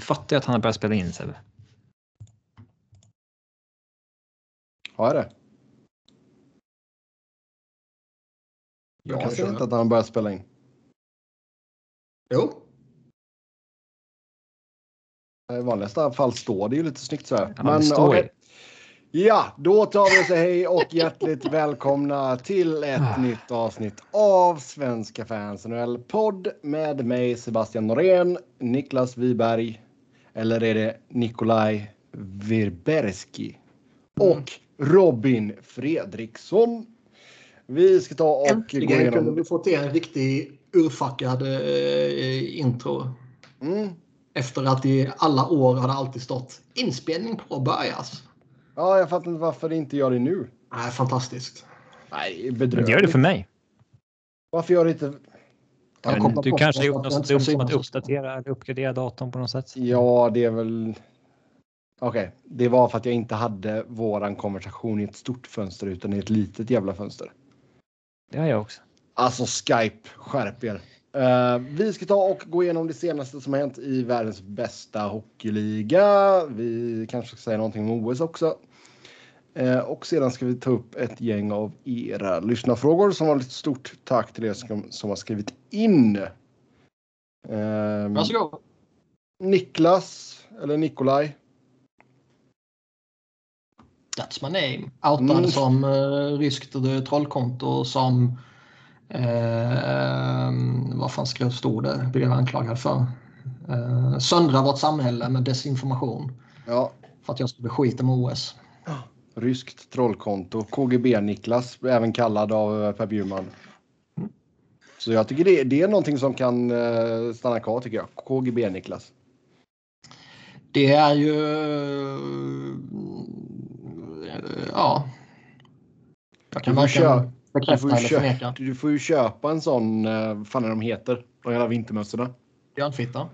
Du fattar ju att han har börjat spela in Sebbe. Har jag det? Jag Jag kan inte att han har börjat spela in. Jo, I vanligaste fall står det ju lite snyggt så här. Ja, det står okej. Ja, då tar vi och säger hej och hjärtligt välkomna till ett Ah. nytt avsnitt av Svenska fans NHL-podd med mig Sebastian Norén, Niklas Wiberg, eller är det Nikolaj Virberski och Robin Fredriksson. Vi ska ta och gå äntligen kunde igenom... vi få till en riktig urfackad eh, intro. Mm. Efter att i alla år har det alltid stått inspelning påbörjas. Ja, jag fattar inte varför det inte gör det nu. Nej, fantastiskt. Nej, Men bedrövligt. det gör det för mig. Varför gör det inte... Men du kanske har gjort något dumt som att uppdatera eller uppgradera datorn på något sätt. Ja, det är väl... Okej, det var för att jag inte hade våran konversation i ett stort fönster utan i ett litet jävla fönster. Det har jag också. Alltså Skype, skärp er. Eh, vi ska ta och gå igenom det senaste som har hänt i världens bästa hockeyliga. Vi kanske ska säga någonting om OS också. Eh, och sedan ska vi ta upp ett gäng av era lyssnarfrågor som var ett stort tack till er som, som har skrivit in. Eh, Varsågod. Niklas, eller Nikolaj. That's my name. Outad Mm. som uh, ryskt trollkonto som... Uh, vad fan skrev stod det? Blev anklagad för. Uh, söndra vårt samhälle med desinformation. Ja, För att jag skulle skita med OS. Ryskt trollkonto. KGB-Niklas, även kallad av eh, Per Bjurman. Så jag tycker det, det är någonting som kan eh, stanna kvar tycker jag. KGB-Niklas. Det är ju... eh, Ja. Jag kan Du får varken bekräfta eller förneka. du får ju köpa en sån, vad fan är de heter? De jävla vintermössorna. Björnfitta.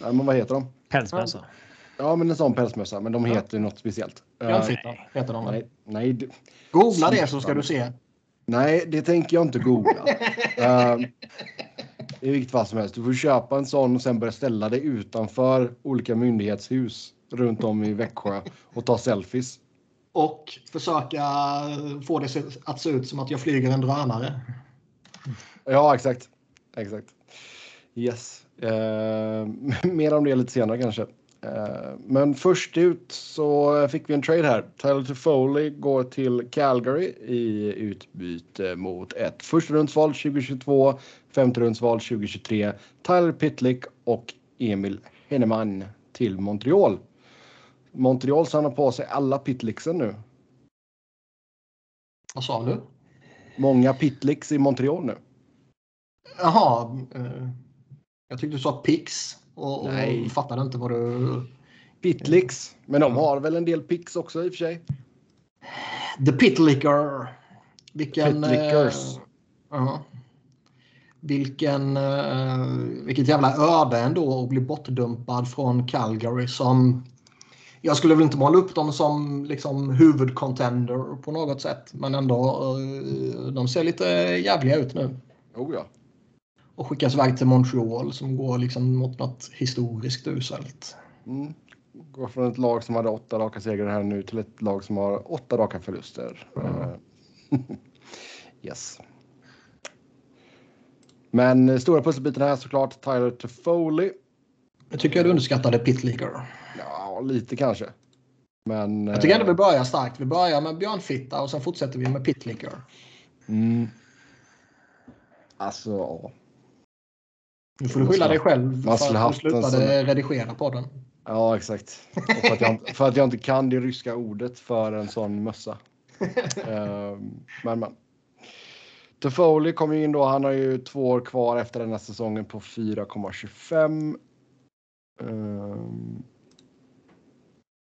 Nej, men vad heter de? Pälsmössa. Ja, men en sån pälsmössa, men de Ja. heter ju något speciellt. Björnfitta heter de. väl? nej, nej, det- Googla det så ska du se. nej, det tänker jag inte googla. Eh, I vilket fall som helst. Du får köpa en sån och sen börja ställa dig utanför olika myndighetshus runt om i Växjö och ta selfies. Och försöka få det att se ut som att jag flyger en drönare. Ja, exakt. Exakt. Yes. Eh, mer om det lite senare kanske. Eh, men först ut så fick vi en trade här. Tyler Toffoli går till Calgary i utbyte mot ett första rundsval 2022, femte rundsval 2023, Tyler Pitlick och Emil Henneman till Montreal. Montreal samlar på sig alla Pitlicksen nu. Vad sa du? Många Pitlicks i Montreal nu. Jaha. Eh, jag tyckte du sa Pix. Och, Nej. och fattade inte vad du... Pitlicks. Men de har väl en del picks också i och för sig. The Pitlicker. Vilken... Pitlickers. eh, ja. Vilken... eh, vilket jävla öde ändå att bli bortdumpad från Calgary som... Jag skulle väl inte måla upp dem som liksom huvudcontender på något sätt. Men ändå, eh, de ser lite jävliga ut nu. Oh ja. Och skickas iväg till Montreal som går liksom mot något historiskt uselt. Mm. Går från ett lag som hade åtta raka segrar här nu till ett lag som har åtta raka förluster. Eh, yes. Men stora pusselbiten här är såklart Tyler Toffoli. Jag tycker jag du underskattade Pitlicker. Ja, lite kanske. Men... Jag tycker ändå eh, vi börjar starkt. Vi börjar med Björnfitta och sen fortsätter vi med Pitlicker. Mm. Alltså. Nu får du skylla dig själv Man för att du slutade sån- redigera podden. Ja, exakt. Och för, att jag, inte- för att jag inte kan det ryska ordet för en sån mössa. Ehm, men, men. Toffoli kommer ju in då. Han har ju två år kvar efter den här säsongen på 4,25. Ehm,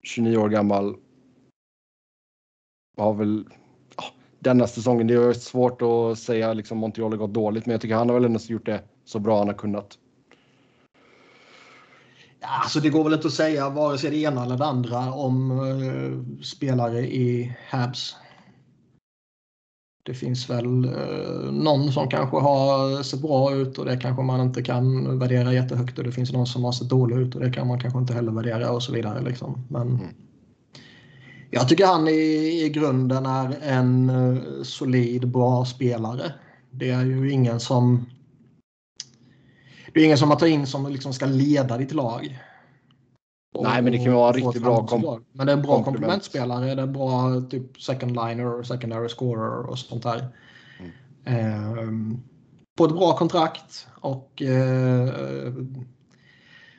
29 år gammal. Har väl denna säsongen. Det är svårt att säga liksom Montreal har gått dåligt, men jag tycker han har väl ändå gjort det så bra han har kunnat. Ja, alltså det går väl inte att säga vare sig det ena eller det andra om eh, spelare i Habs. Det finns väl eh, någon som kanske har sett bra ut och det kanske man inte kan värdera jättehögt och det finns någon som har sett dålig ut och det kan man kanske inte heller värdera och så vidare. Liksom. Men Mm. jag tycker han i, i grunden är en eh, solid, bra spelare. Det är ju ingen som det är ingen som man tar in som liksom ska leda ditt lag. Och- Nej, men det kan vara riktigt bra framgångsrikt kom- lag. Men det är en bra komplement. komplementspelare. Det är bra typ second liner, secondary scorer och sånt där. Mm. Ehm, på ett bra kontrakt och eh,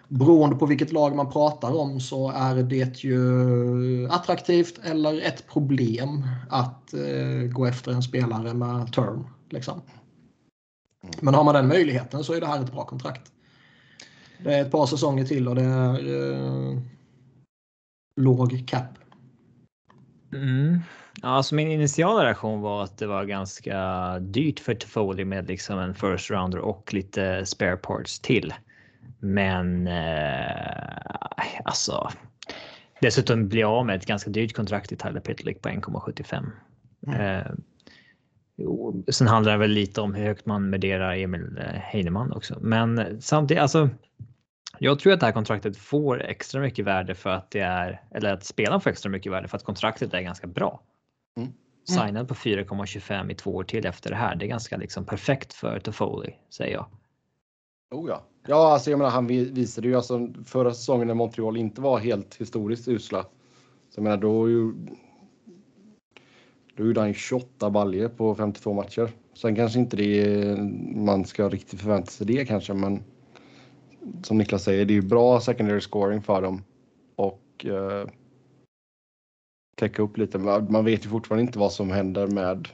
beroende på vilket lag man pratar om så är det ju attraktivt eller ett problem att eh, gå efter en spelare med term. Liksom. Mm. Men har man den möjligheten så är det här ett bra kontrakt. Det är ett par säsonger till och det är eh, låg cap. Mm. Ja, alltså min initiala reaktion var att det var ganska dyrt för Toffoli med liksom en first rounder och lite spare parts till. Men eh, alltså. Dessutom blir jag av med ett ganska dyrt kontrakt i Tyler Pitlick på 1,75. Eh, jo, sen handlar det väl lite om hur högt man värderar Emil eh, Heinemann också. Men samtidigt, alltså. Jag tror att det här kontraktet får extra mycket värde för att det är, eller att spelaren får extra mycket värde för att kontraktet är ganska bra. Mm. Signad på 4,25 i två år till efter det här. Det är ganska liksom perfekt för Toffoli säger jag. Oh ja. Ja, alltså jag menar, han vi- visade ju alltså förra säsongen när Montreal inte var helt historiskt usla. Så jag menar, då ju. Då gjorde han ju 28 baljer på 52 matcher. Sen kanske inte det är, man ska riktigt förvänta sig det kanske, men som Niklas säger, det är ju bra secondary scoring för dem och eh, täcka upp lite. Man vet ju fortfarande inte vad som händer med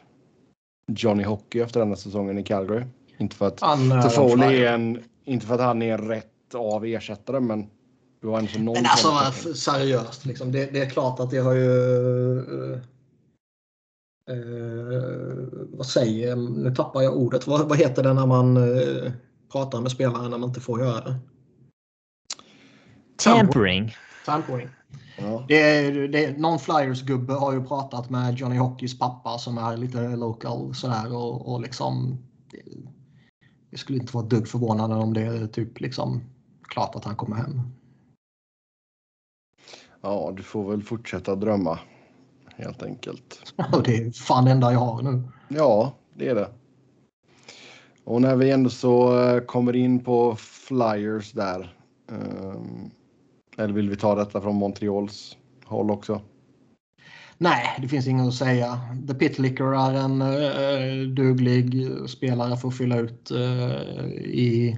Johnny Hockey efter den här säsongen i Calgary. Inte för att Han är Toffoli är en, inte för att han är rätt av ersättare, men du har ändå någon Men alltså seriöst, liksom, det, det är klart att det har ju... eh, eh, vad säger jag? Nu tappar jag ordet. Vad, vad heter det när man eh, pratar med spelare när man inte får göra det? Tampering. Tampering. Ja. Det är, det är, någon Flyers-gubbe har ju pratat med Johnny Hockeys pappa som är lite local sådär och, och liksom... Det, jag skulle inte vara ett dugg förvånad om det är typ liksom klart att han kommer hem. ja, du får väl fortsätta drömma helt enkelt. Och det är fan det enda jag har nu. Ja, det är det. Och när vi ändå så eh, kommer in på Flyers där. ehm, eller vill vi ta detta från Montreals håll också? Nej, det finns inget att säga. The Pitlicker är en uh, duglig spelare för att fylla ut eh, i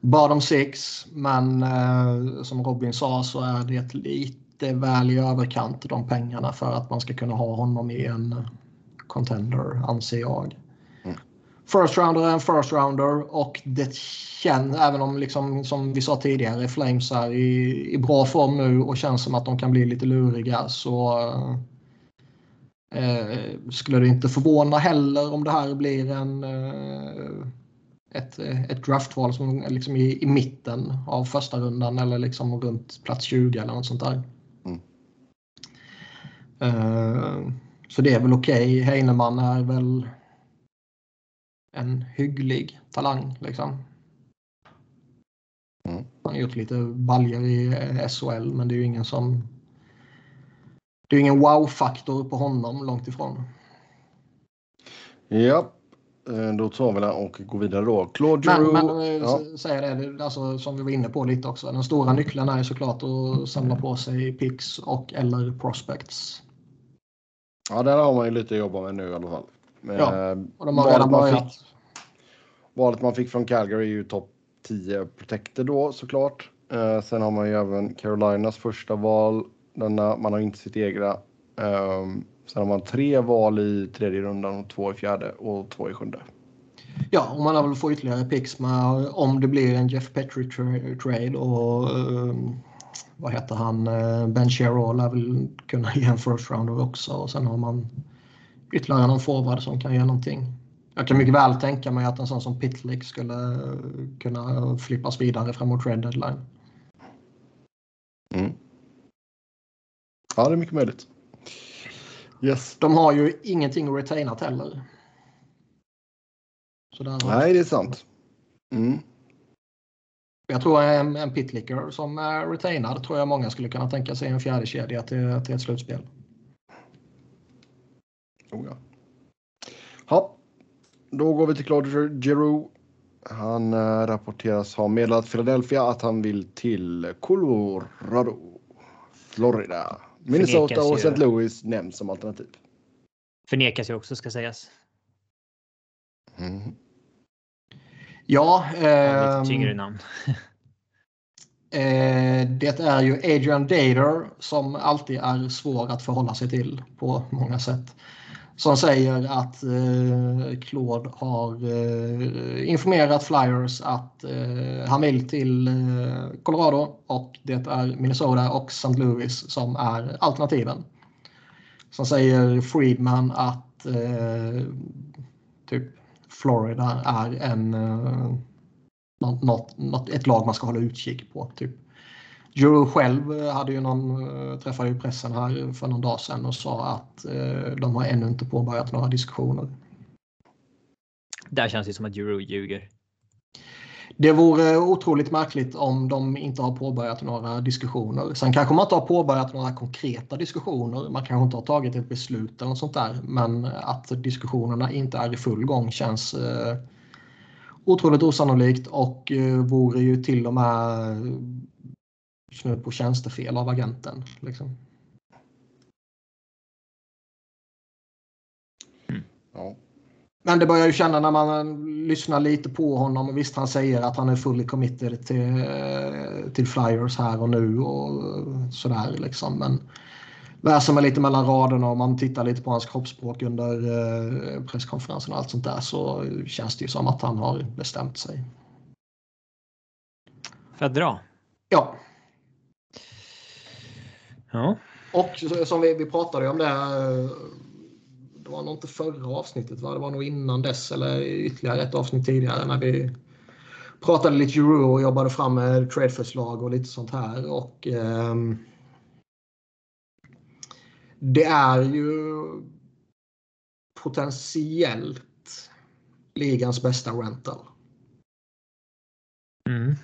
bottom six. Men eh, som Robin sa så är det lite väl i överkant de pengarna för att man ska kunna ha honom i en contender, anser jag. Mm. First rounder är en first rounder och det känns, även om liksom, som vi sa tidigare, Flames är i, i bra form nu och känns som att de kan bli lite luriga så eh, skulle det inte förvåna heller om det här blir en eh, ett, ett draftval som liksom i, i mitten av första rundan eller liksom runt plats 20 eller något sånt där. Eh, så det är väl okej. Heinemann är väl en hygglig talang liksom. Mm. Han har gjort lite baljer i SHL men det är ju ingen som det är ingen wow-faktor på honom långt ifrån. Ja, eh, då tar vi det och går vidare då. Claude Men, men eh, ja. s- säga det, alltså, som vi var inne på lite också. Den stora nyckeln är såklart att samla på sig picks och eller prospects. Ja, där har man ju lite att jobba med nu i alla fall. Ja, Eh, Och de har redan man börjat. fick- Valet man fick från Calgary är ju topp 10 protector då såklart. Eh, sen har man ju även Carolinas första val. Denna, man har inte sitt egna. Ehm, sen har man tre val i tredje rundan och två i fjärde och två i sjunde. Ja, och man har väl få ytterligare picks med om det blir en Jeff Petri tra- trade och eh, vad heter han? Eh, Ben Sherrill lär väl kunna ge en first rounder också och sen har man ytterligare någon forward som kan ge någonting. Jag kan mycket väl tänka mig att en sån som Pitlick skulle kunna flippas vidare framåt red deadline. Mm. Ja, det är mycket möjligt. Yes. De har ju ingenting retainat heller. Nej, det är sant. Mm. Jag tror en, en pitlicker som är retainad tror jag många skulle kunna tänka sig en fjärde kedja till, till ett slutspel. Oh, ja. ja. Då går vi till Claude Giroux. Han eh, rapporteras ha meddelat Philadelphia att han vill till Colorado, Florida. Minnesota Förnekas och. St. Louis nämns som alternativ. Förnekas ju också ska sägas. Mm. Ja, ehm, Lite tyngre namn. eh, det är ju Adrian Dader som alltid är svår att förhålla sig till på många sätt. Som säger att eh, Claude har eh, informerat Flyers att eh, han vill till eh, Colorado och det är Minnesota och St. Louis som är alternativen. Som säger Friedman att eh, typ Florida är en eh, något, något, ett lag man ska hålla utkik på. Typ. Joe själv eh, hade ju någon, eh, träffade ju pressen här för någon dag sedan och sa att de har ännu inte påbörjat några diskussioner. Där känns det som att Euro ljuger. Det vore otroligt märkligt om de inte har påbörjat några diskussioner. Sen kanske man inte har påbörjat några konkreta diskussioner. Man kanske inte har tagit ett beslut eller något sånt där. Men att diskussionerna inte är i full gång känns eh, otroligt osannolikt och eh, vore ju till och med snudd på tjänstefel av agenten. Liksom. Mm. Ja. Men det börjar ju känna när man lyssnar lite på honom. Och visst, han säger att han är fully committed till, till Flyers här och nu och sådär liksom. Men läser man lite mellan raderna och man tittar lite på hans kroppsspråk under eh, presskonferensen och allt sånt där så känns det ju som att han har bestämt sig. För att dra. Ja, Ja. och som vi, vi pratade om det. eh, det var nog inte förra avsnittet, va? det var nog innan dess eller ytterligare ett avsnitt tidigare när vi pratade lite euro och jobbade fram med tradeförslag och lite sånt här. Och eh, Det är ju potentiellt ligans bästa rental. Mm.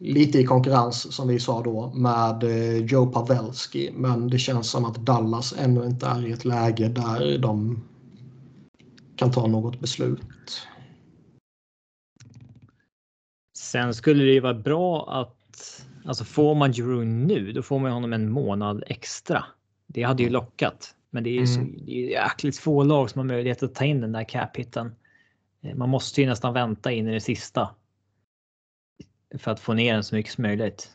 Lite i konkurrens som vi sa då med eh, Joe Pavelski. Men det känns som att Dallas ännu inte är i ett läge där de kan ta något beslut. Sen skulle det ju vara bra att alltså får man Giroud nu, då får man honom en månad extra. Det hade ju lockat, men det är ju så, Mm. det är jäkligt få lag som har möjlighet att ta in den där cap hitten. Eh, Man måste ju nästan vänta in i det sista. För att få ner den så mycket som möjligt.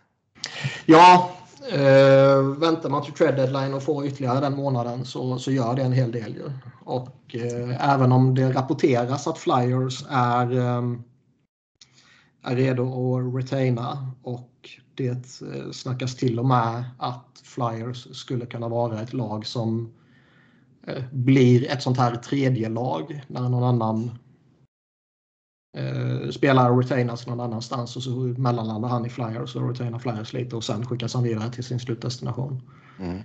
Ja, eh, väntar man till trade deadline och får ytterligare den månaden så, så gör det en hel del ju. Och eh, även om det rapporteras att Flyers är, eh, är redo att retaina och det eh, snackas till och med att Flyers skulle kunna vara ett lag som eh, blir ett sånt här tredje lag när någon annan eh, spelar och retainas någon annanstans och så mellanlandar han i Flyers och retainar Flyers lite och sen skickas han vidare till sin slutdestination. Mm.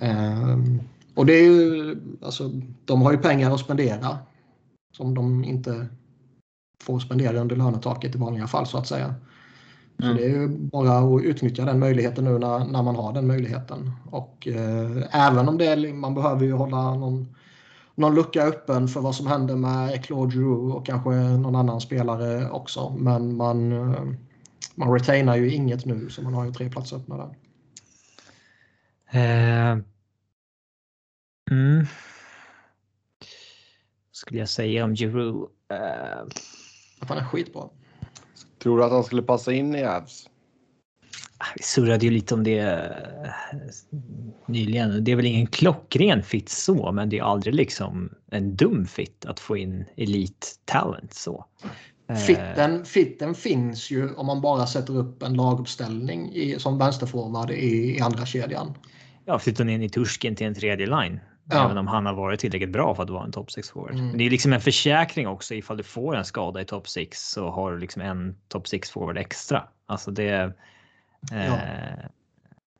Ehm, och det är ju, alltså, de har ju pengar att spendera som de inte får spendera under lönetaket i vanliga fall så att säga. Så Mm. det är ju bara att utnyttja den möjligheten nu när, när man har den möjligheten. Och eh, även om det är, man behöver ju hålla någon, någon lucka öppen för vad som händer med Claude Giroux och kanske någon annan spelare också. Men man, eh, man retainar ju inget nu så man har ju tre platser öppna där. Eh, mm. Skulle jag säga om Giroud? Eh, Att han är skitbra. Tror du att han skulle passa in i Avs? Vi surrade ju lite om det eh, nyligen. Det är väl ingen klockren fit så, men det är aldrig liksom en dum fit att få in elit talent så. Eh, Fitten, fitten finns ju om man bara sätter upp en laguppställning i, som vänsterforward i, i andra kedjan. Ja, flytta ner Niturskin till en tredje line. Ja. Även om han har varit tillräckligt bra för att vara en top 6 forward. Mm. Men det är liksom en försäkring också ifall du får en skada i top 6 så har du liksom en top 6 forward extra. Alltså det. Eh,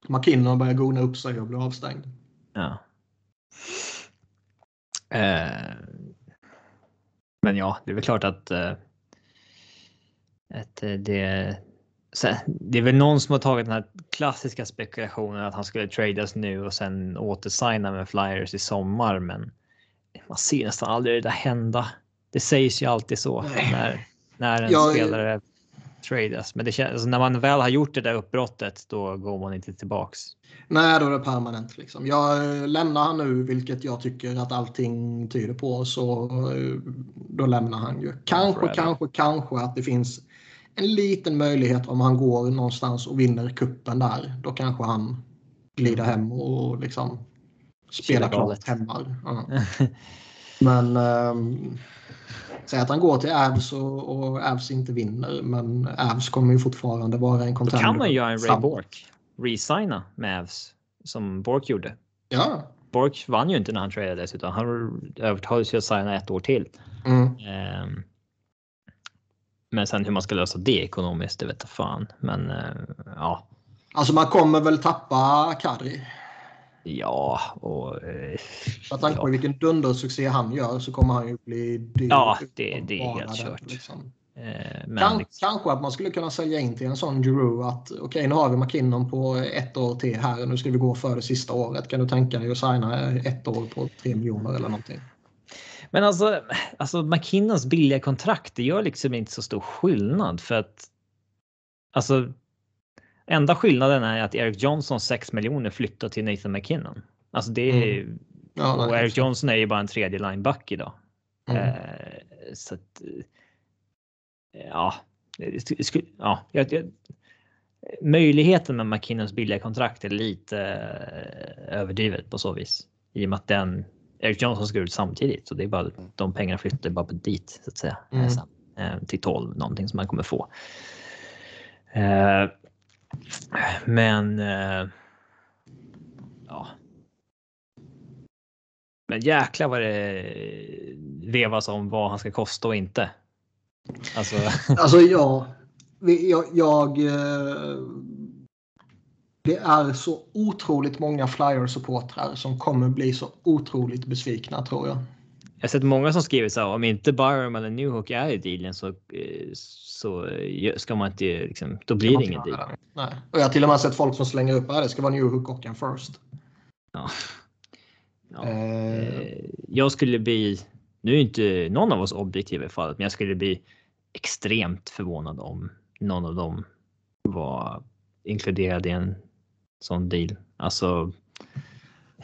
McKinnon börjar gona upp sig och blir avstängd. ja. Eh, men ja, det är väl klart att, eh, att eh, det, det är väl någon som har tagit den här klassiska spekulationen att han skulle tradas nu och sen återsigna med Flyers i sommar. Men man ser nästan aldrig det där hända. Det sägs ju alltid så när, när en Jag- spelare tradas. Men det känns, alltså när man väl har gjort det där uppbrottet, då går man inte tillbaks. Nej, då är det permanent. Liksom. Jag eh, lämnar han nu, vilket jag tycker att allting tyder på, så eh, då lämnar han ju. Kanske, Forever. kanske, kanske att det finns en liten möjlighet om han går någonstans och vinner kuppen där. Då kanske han glider hem och liksom spelar klart hemma. Ja. Men ehm, säg att han går till Avs och, och Avs inte vinner, men Avs kommer ju fortfarande vara en Då contender. kan man göra en Ray. Bork. Resigna med Avs som Bork gjorde. Ja. Bork vann ju inte när han tradades utan han övertalades ju att signa ett år till. Mm. Ehm, Men sen hur man ska lösa det ekonomiskt, det vet jag fan. Men eh, ja, Alltså man kommer väl tappa Kadri. Ja och. eh, Med tanke på ja, vilken dundersuccé han gör så kommer han ju bli dyr. Ja, det- det är helt kört. Liksom. eh, men Kan, liksom, Kanske att man skulle kunna sälja in till en sån Giroux att okej nu har vi McKinnon på ett år till här och nu ska vi gå för det sista året. Kan du tänka dig att signa ett år på tre miljoner eller någonting? men alltså, alltså McKinnons billiga kontrakt, det gör liksom inte så stor skillnad för att. Alltså. Enda skillnaden är att Eric Johnson 6 miljoner flyttar till Nathan McKinnon. Alltså det är. Ja, och Eric Johnson är ju bara en tredje lineback idag. Mm. Eh, så att. eh, Ja, ja, jag, jag, möjligheten med McKinnons billiga kontrakt är lite eh, överdrivet på så vis i och med att den Eric Johnson ska ut samtidigt så det är bara de pengarna flyttar bara på dit så att säga Mm. eh, till 12 någonting som man kommer få. Eh, men. Eh, ja. Men jäklar vad det vevas om vad han ska kosta och inte. Alltså. Alltså ja, jag, jag det är så otroligt många flyer supportrar som kommer bli så otroligt besvikna tror jag. Jag har sett många som skriver så här, om inte Byram eller Newhook är i dealen så, eh, så ska man inte liksom, då blir det ingen deal. Nej. Och jag har till och med sett folk som slänger upp att det ska vara New Hook och en first. Ja. Ja. Eh, Eh, Jag skulle bli, nu är inte någon av oss objektiv i fallet, men jag skulle bli extremt förvånad om någon av dem var inkluderad i en sån deal. Alltså.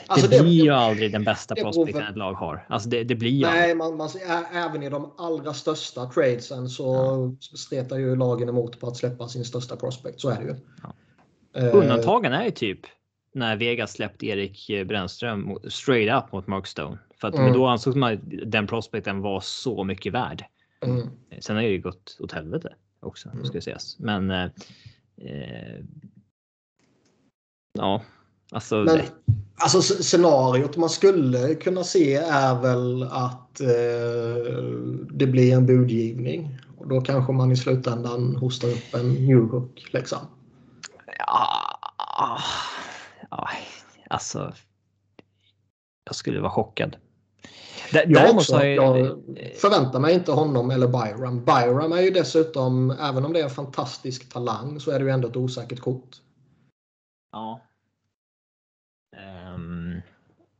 Alltså, det blir ju aldrig den bästa prospekten ett lag har. Alltså det, det blir ju. Nej, man, man, även i de allra största tradesen så stretar ju lagen emot på att släppa sin största prospect. Så är det ju. Ja. Eh, Undantagen är ju typ när Vegas släppte Erik Brännström straight up mot Mark Stone. För att Mm. men då ansågs man att den prospekten var så mycket värd. Mm. Sen har det ju gått åt helvete också Mm. ska sägas. Men. Eh, eh, ja, alltså. Men alltså scenariot man skulle kunna se är väl att eh, det blir en budgivning. Och då kanske man i slutändan hostar upp en New Hook. Liksom. Ja, ja, alltså. Jag skulle vara chockad. Dä- Jag, också, jag, jag förväntar mig inte honom eller Byram. Byram är ju dessutom, även om det är en fantastisk talang, så är det ju ändå ett osäkert kort. Ja. Ehm,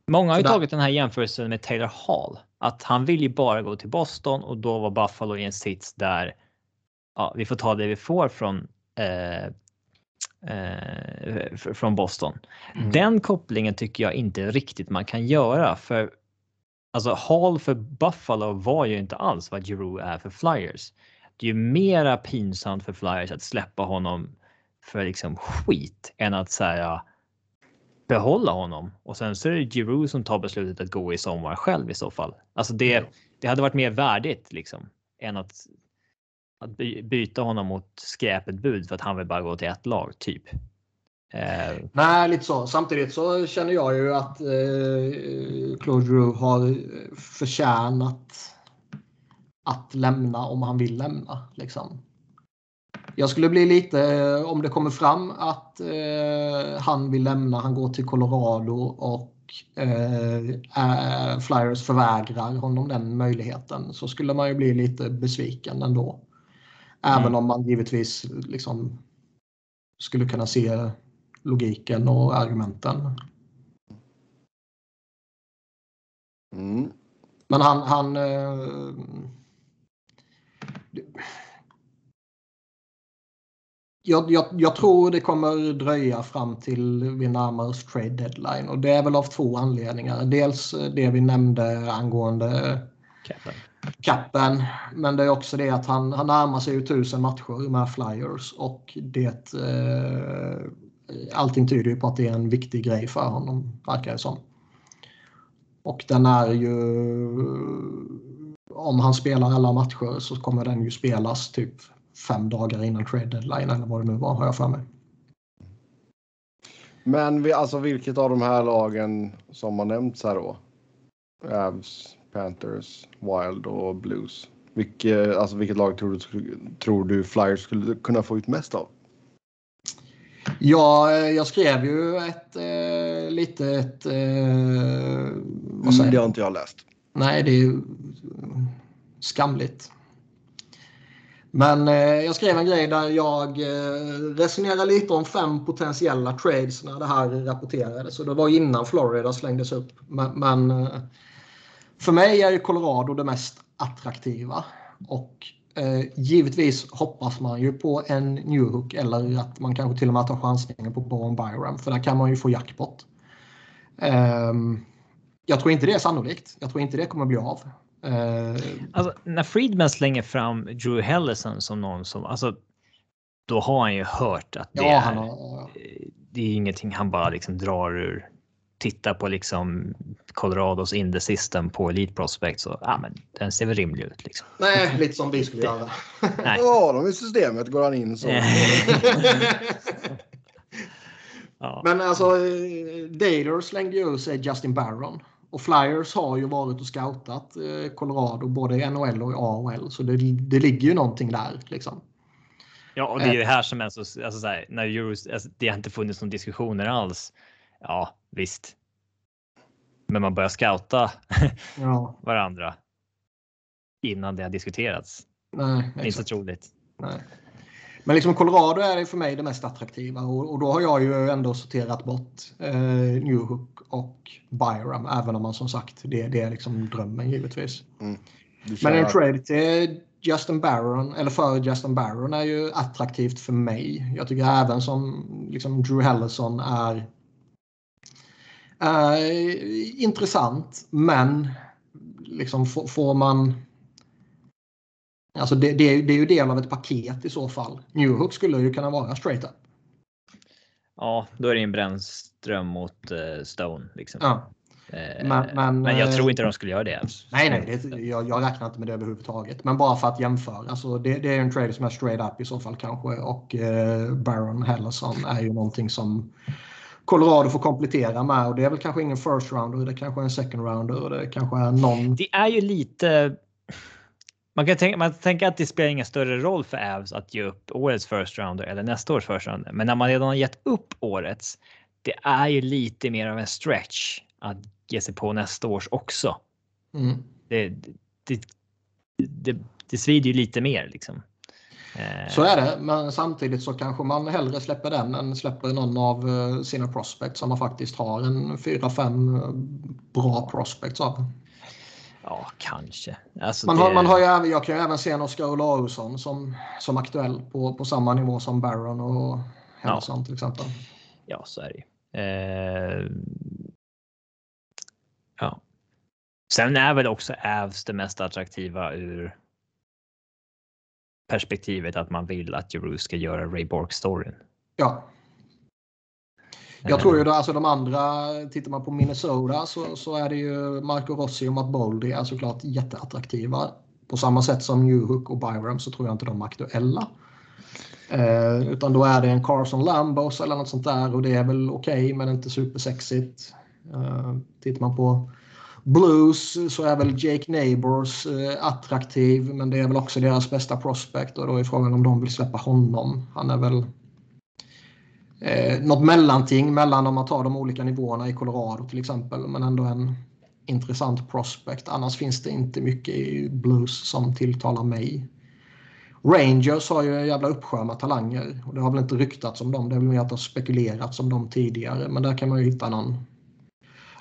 många har ju Sådär. tagit den här jämförelsen med Taylor Hall. Att han vill ju bara gå till Boston och då var Buffalo i en sits där ja, vi får ta det vi får från eh, eh, från Boston. Mm. Den kopplingen tycker jag inte riktigt man kan göra för alltså Hall för Buffalo var ju inte alls vad Giroux är för Flyers. Det är ju mera pinsamt för Flyers att släppa honom för liksom skit än att säga behålla honom och sen så är det Giroux som tar beslutet att gå i sommar själv i så fall. Alltså det, Ja. det hade varit mer värdigt liksom än att, att by- byta honom mot skräpet bud för att han vill bara gå till ett lag typ. Eh, Nej, lite så. Samtidigt så känner jag ju att eh, Claude Drew har förtjänat att lämna om han vill lämna. Liksom. Jag skulle bli lite, eh, om det kommer fram att eh, han vill lämna, han går till Colorado och eh, Flyers förvägrar honom den möjligheten så skulle man ju bli lite besviken ändå. Även mm. om man givetvis liksom skulle kunna se logiken och argumenten. Mm. Men han... han eh, jag, jag, jag, tror det kommer dröja fram till vi närmar oss trade deadline och det är väl av två anledningar. Dels det vi nämnde angående. Capen. Men det är också det att han, han närmar sig ju tusen matcher med Flyers och det eh, allting tyder ju på att det är en viktig grej för honom, verkar det som. Och den är ju... Om han spelar alla matcher så kommer den ju spelas typ fem dagar innan trade deadline eller vad det nu var, har jag för mig. Men vi, alltså vilket av de här lagen som har nämnts här då? Avs, Panthers, Wild och Blues. Vilket, alltså vilket lag tror du, tror du Flyers skulle kunna få ut mest av? Ja, jag skrev ju ett eh, litet... Eh, vad säger mm, det har inte jag läst. Nej, det är ju skamligt. Men eh, jag skrev en grej där jag eh, resonerade lite om fem potentiella trades när det här rapporterades. Så det var innan Florida slängdes upp. Men, men eh, för mig är ju Colorado det mest attraktiva. Och eh, givetvis hoppas man ju på en Newhook eller att man kanske till och med tar chansningen på Bowen Byram. För där kan man ju få jackpot. Eh, jag tror inte det är sannolikt. Jag tror inte det kommer bli av. Alltså, när Friedman slänger fram Drew Hellison som någon som, alltså, då har han ju hört att det, ja, är, har, det är ingenting han bara liksom drar ur titta på liksom Colorados in the system på Elite Prospect så ja, men den ser väl rimlig ut. Liksom. Nej, lite som vi skulle göra. Ja, de i systemet går han in så. ja. Men alltså, Dater slängde ju ur sig Justin Barron. Och Flyers har ju varit och scoutat eh, Colorado både i NHL och i AHL. Så det, det ligger ju någonting där liksom. Ja, och det är ju eh. här som är så, alltså så här, när Euros, alltså, det har inte funnits någon diskussioner alls. Ja, visst. Men man börjar scouta ja. varandra innan det har diskuterats. Nej, det är inte så troligt. Nej. Men liksom Colorado är för mig det mest attraktiva och, och då har jag ju ändå sorterat bort eh, Newhook och Byram, även om man som sagt, det, det är liksom drömmen givetvis. Mm. Men en trade till Justin Barron, eller för Justin Barron är ju attraktivt för mig. Jag tycker även som liksom Drew Hellison är eh, intressant, men liksom får man Alltså det, det, det, är ju del av ett paket i så fall. Newhook skulle ju kunna vara straight up. Ja, då är det en brännström mot uh, Stone. Liksom. Ja. Eh, men, men, men, jag tror eh, inte de skulle göra det. Nej, nej, det, jag, jag räknar inte med det överhuvudtaget. Men bara för att jämföra. Alltså det, det är en trade som är straight up i så fall kanske. Och eh, Baron Hellerson är ju någonting som Colorado får komplettera med. Och det är väl kanske ingen first rounder, det kanske är en second rounder. Det kanske är någon... Det är ju lite man kan tänka, man tänker att det spelar ingen större roll för Avs att ge upp årets first rounder eller nästa års first rounder. Men när man redan har gett upp årets, det är ju lite mer av en stretch att ge sig på nästa års också. Mm. Det, det, det, det svider ju lite mer liksom. Eh. Så är det, men samtidigt så kanske man hellre släpper den än släpper någon av eh, sina prospects som man faktiskt har en 4-5 eh, bra prospects av. Ja, kanske. Alltså man, det... har, man har ju, jag kan ju även se en Oskar Olausson som, som aktuell på, på samma nivå som Barron och Henderson ja. till exempel. Ja, så är det eh... Ja. Sen är väl också Avs det mest attraktiva ur perspektivet att man vill att Jeru ska göra Ray Bork-storyn. Ja, jag tror ju då, alltså de andra, tittar man på Minnesota så, så är det ju Marco Rossi och Matt Boldy är såklart jätteattraktiva. På samma sätt som Newhook och Byram så tror jag inte de är aktuella. Eh, utan då är det en Carson Lambos eller något sånt där och det är väl okej okay, men inte supersexigt. Eh, tittar man på Blues så är väl Jake Neighbors eh, attraktiv men det är väl också deras bästa prospect och då är frågan om de vill släppa honom. Han är väl eh, något mellanting mellan om man tar de olika nivåerna i Colorado till exempel. Men ändå en intressant prospect. Annars finns det inte mycket i Blues som tilltalar mig. Rangers har ju en jävla uppsjö med talanger. Och det har väl inte ryktats om dem. Det är väl mer att det har spekulerats om dem tidigare. Men där kan man ju hitta någon,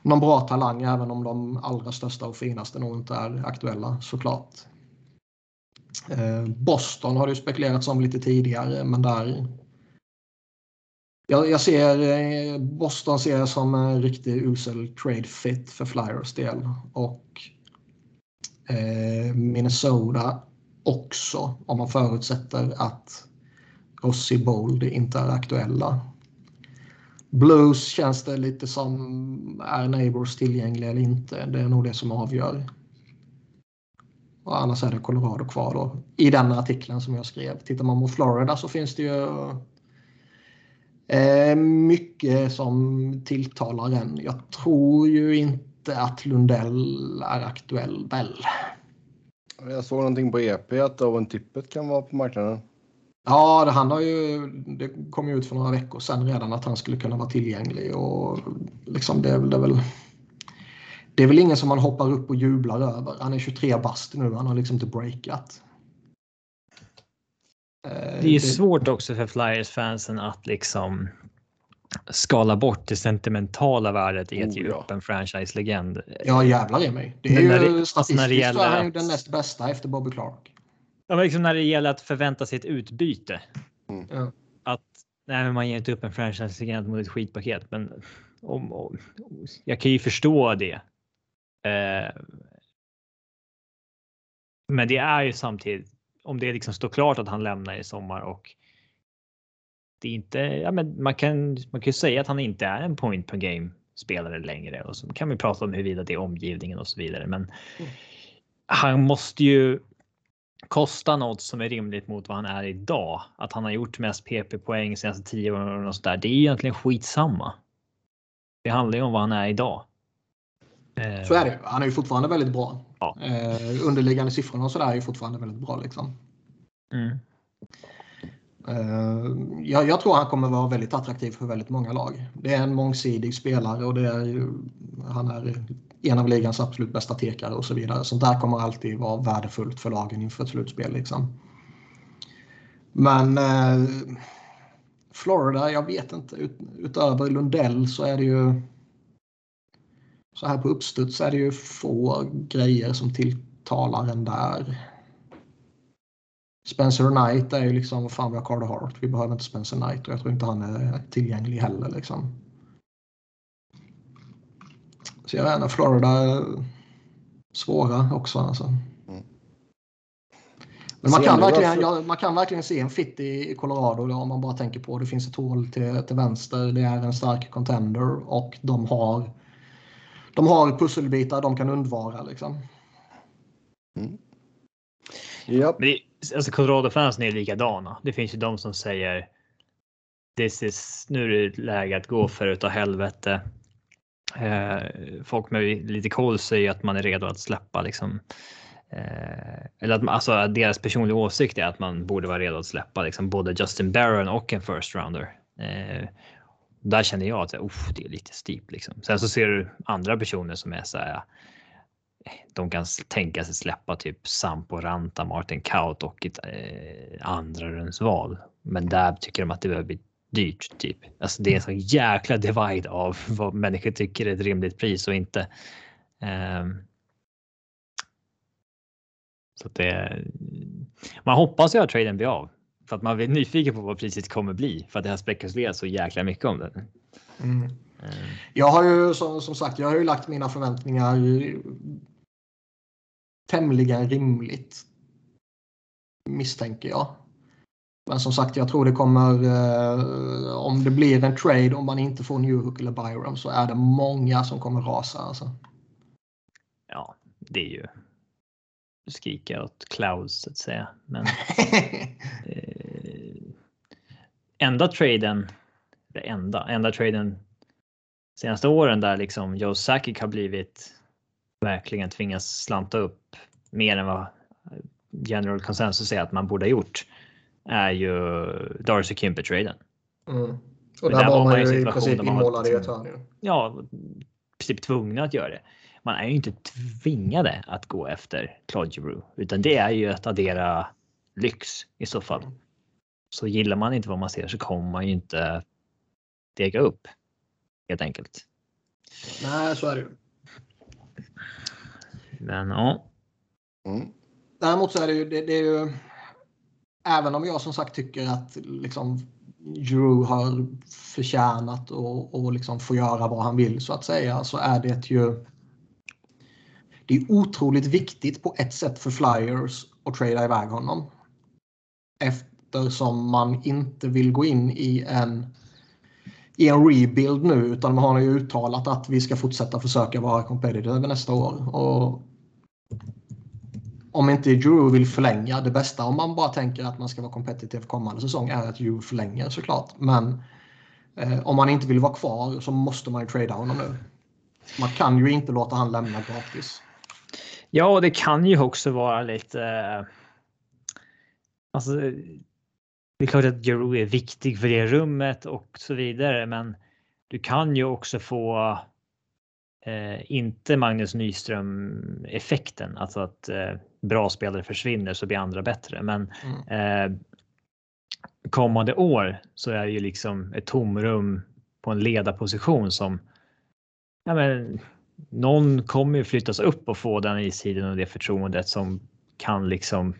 någon bra talang även om de allra största och finaste nog inte är aktuella såklart. Eh, Boston har det ju spekulerats om lite tidigare men där jag, jag ser eh, Boston ser jag som en riktig usel trade fit för Flyers del och eh, Minnesota också om man förutsätter att Rossi Bold inte är aktuella. Blues känns det lite som är Neighbors tillgängliga eller inte. Det är nog det som avgör. Och annars är det Colorado kvar då. I den artikeln som jag skrev. Tittar man mot Florida så finns det ju eh, mycket som tilltalar en. Jag tror ju inte att Lundell är aktuell väl. Jag såg någonting på EP att Owen Tippet kan vara på marknaden. Ja, det, han har ju, det kom ju ut för några veckor sedan redan att han skulle kunna vara tillgänglig. Och liksom det, det, är väl, det är väl ingen som man hoppar upp och jublar över. Han är 23 bast nu, han har liksom inte breakat. Eh, det är ju svårt också för Flyers-fansen att liksom skala bort det sentimentala värdet i att ge upp en franchise-legend. Ja jävlar i mig. Det är ju det, statistiskt alltså när det gäller är han ju den näst bästa efter Bobby Clark. Ja, men liksom när det gäller att förvänta sig ett utbyte. Mm. Att nej, men man ger inte upp en franchise-legend mot ett skitpaket. Men om, om, jag kan ju förstå det. Eh, men det är ju samtidigt om det liksom står klart att han lämnar i sommar och det är inte, ja men man kan, man kan ju säga att han inte är en point per game spelare längre och så kan vi prata om huruvida det är omgivningen och så vidare. Men mm. han måste ju kosta något som är rimligt mot vad han är idag. Att han har gjort mest PP poäng senaste tio åren och så där. Det är egentligen skitsamma. Det handlar ju om vad han är idag. Så är det. Han är ju fortfarande väldigt bra. Ja. Eh, underliggande siffrorna och sådär är ju fortfarande väldigt bra liksom. Mm. Uh, jag, jag, tror han kommer vara väldigt attraktiv för väldigt många lag. Det är en mångsidig spelare och det är ju, han är en av ligans absolut bästa tekare och så vidare. Sånt där kommer alltid vara värdefullt för lagen inför ett slutspel. Liksom. Men uh, Florida, jag vet inte. Ut, utöver Lundell så är det ju så här på uppstuds är det ju få grejer som tilltalar en där. Spencer Knight är ju liksom, vad fan vi har Carter Hart. Vi behöver inte Spencer Knight och jag tror inte han är tillgänglig heller liksom. Så jag vet inte, Florida är svåra också alltså. Mm. Men man kan, verkligen, ja, man kan verkligen se en fit i, Colorado då, om man bara tänker på det finns ett hål till, till vänster. Det är en stark contender och de har de har pusselbitar de kan undvara liksom. Mm. Yep. Men alltså Colorado-fansen är likadana. Det finns ju de som säger This is, nu är det läge att gå för utav helvete. Eh, folk med lite koll säger att man är redo att släppa liksom. Eh, eller att alltså, deras personliga åsikt är att man borde vara redo att släppa liksom, både Justin Barron och en first rounder. Eh, där känner jag att det är lite steep liksom. Sen så ser du andra personer som är så här de kan tänka sig släppa typ Sampo Ranta, Martin Kaut och ett eh, andra rundsval. Men där tycker de att det behöver bli dyrt typ. Alltså det är en sån jäkla divide av vad människor tycker är ett rimligt pris och inte. Um, så att det. Man hoppas ju att traden blir av för att man blir nyfiken på vad priset kommer bli för att det har spekulerats så jäkla mycket om det. Mm. Mm. Jag har ju som, som sagt, jag har ju lagt mina förväntningar tämligen rimligt. Misstänker jag. Men som sagt, jag tror det kommer, eh, om det blir en trade, om man inte får Newhook eller Byram så är det många som kommer rasa. Alltså. Ja, det är ju skrika åt clouds så att säga. Men eh, enda traden, det enda, enda traden senaste åren där liksom Joe Sakic har blivit verkligen tvingas slanta upp mer än vad general consensus säger att man borde ha gjort är ju Darcy Kimper-traden. Mm. Och där där var man ju i princip inmålad i ett liksom- hörn. ju. ja, i princip tvungna att göra det. Man är ju inte tvingade att gå efter Claude Giroux, utan det är ju att addera lyx i så fall. Så gillar man inte vad man ser så kommer man ju inte dega upp. Helt enkelt. Nej, så är det ju. Men ja, Mm. Däremot så är det ju, det, det är ju även om jag som sagt tycker att liksom Giroud har förtjänat och, och liksom få göra vad han vill så att säga så är det ju det är otroligt viktigt på ett sätt för Flyers att trada iväg honom som man inte vill gå in i en i en rebuild nu utan man har ju uttalat att vi ska fortsätta försöka vara competitive nästa år. Och om inte Drew vill förlänga, det bästa om man bara tänker att man ska vara competitive kommande säsong är att Drew förlänger såklart. Men eh, om man inte vill vara kvar så måste man ju trada honom nu. Man kan ju inte låta han lämna gratis. Ja, och det kan ju också vara lite. Eh, alltså. Det är klart att Giroud är viktig för det rummet och så vidare, men du kan ju också få. Eh, inte Magnus Nyström effekten, alltså att eh, bra spelare försvinner så blir andra bättre. Men Mm. eh, kommande år så är det ju liksom ett tomrum på en ledarposition som. Ja, men någon kommer ju flyttas upp och få den istiden och det förtroendet som kan liksom.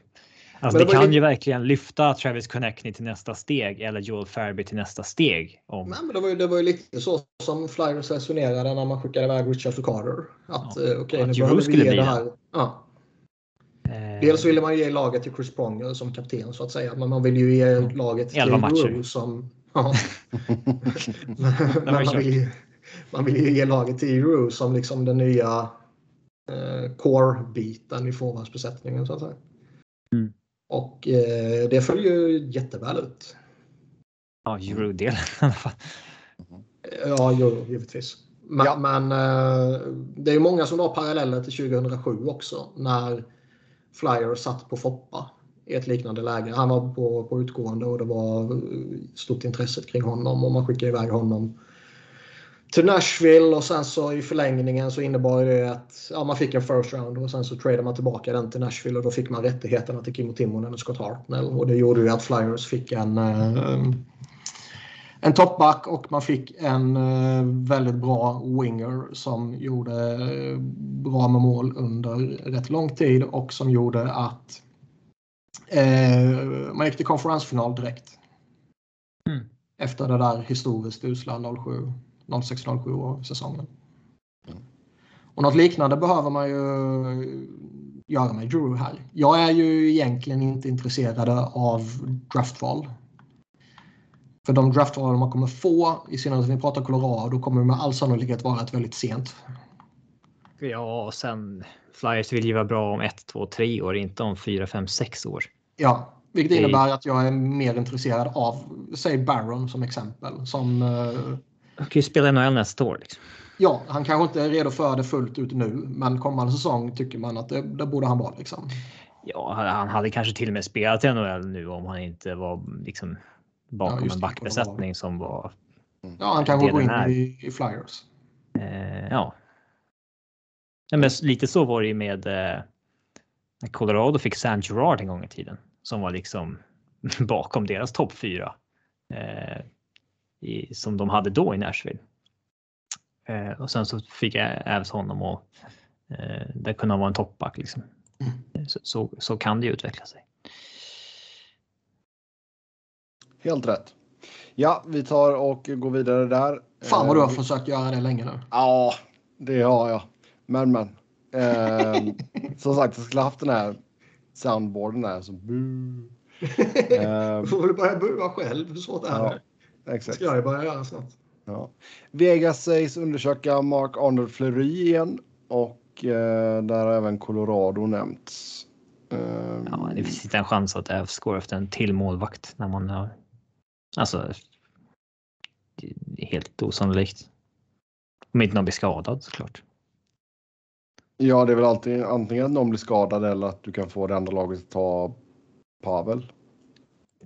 Alltså det kan ju- ju verkligen lyfta Travis Connectney till nästa steg eller Joel Farby till nästa steg. Om, Nej, men det, var ju, det var ju lite så som Flyers resonerade när man skickade iväg Richard för Carter. Att Ja, eh, okej, att nu behöver vi ge det det. här. Ja. eh, Dels ville man ge laget till Chris Pronger som kapten så att säga. Men man vill ju ge laget till. Giroud som... Ja. men man, vill ju, man vill ju ge laget till Giroud som liksom den nya eh, core-biten i forwardsbesättningen så att säga. Mm. Och eh, det föll ju jätteväl ut. Ja, Giroud-delen i alla fall. Ja, jo, givetvis. Men, Ja. men eh, det är ju många som drar paralleller till 2007 också när Flyers satt på Foppa i ett liknande läge. Han var på, på utgående och det var eh, stort intresse kring honom och man skickade iväg honom till Nashville och sen så i förlängningen så innebar det att ja, man fick en first round och sen så tradade man tillbaka den till Nashville och då fick man rättigheterna till Kimmo Timonen och Scott Hartnell och det gjorde ju att Flyers fick en eh, en toppback och man fick en eh, väldigt bra winger som gjorde eh, bra med mål under rätt lång tid och som gjorde att eh, man gick till konferensfinal direkt. Mm. Efter det där historiskt usla 07, 06-07 år säsongen. Mm. Och något liknande behöver man ju göra med Drew här. Jag är ju egentligen inte intresserad av draftval. För de draftval man kommer få, i synnerhet när vi pratar Colorado, kommer med all sannolikhet vara ett väldigt sent. Ja, och sen Flyers vill ju vara bra om 1, 2, 3 år, inte om 4, 5, 6 år. Ja, vilket innebär att jag är mer intresserad av, säg Barron som exempel. Som, eh, Han kan ju spela NHL nästa år. Liksom. ja, han kanske inte är redo för det fullt ut nu, men kommande säsong tycker man att det, det borde han vara. Liksom. Ja, han hade kanske till och med spelat i NHL nu om han inte var liksom bakom Ja, en backbesättning som var. Ja, han kanske går in i, i Flyers. Eh, ja. Nej, men lite så var det ju med eh, när Colorado fick San Gerard en gång i tiden som var liksom bakom deras topp fyra eh, i, som de hade då i Nashville. Eh, och sen så fick jag Ävs honom och eh, det kunde vara en toppback liksom. Så, så, så kan det ju utveckla sig. Helt rätt. Ja, vi tar och går vidare där. Fan vad du har Eh, försökt göra det länge nu. Ja, det har jag. Men men. Eh, som sagt, jag skulle haft den här soundboarden där. Så boo. Eh, Du får väl börja bua själv. Hur svårt är ja, exakt. ska jag börja göra snart. Ja. Vegas sägs undersöka Mark Arnold Fleury igen och eh, där har även Colorado nämnts. Eh, Ja, det finns inte en chans att Ävs går efter en till målvakt när man har. Alltså. Helt osannolikt. Om inte någon blir skadad såklart. Ja, det är väl alltid antingen att någon blir skadad eller att du kan få det andra laget att ta Pavel.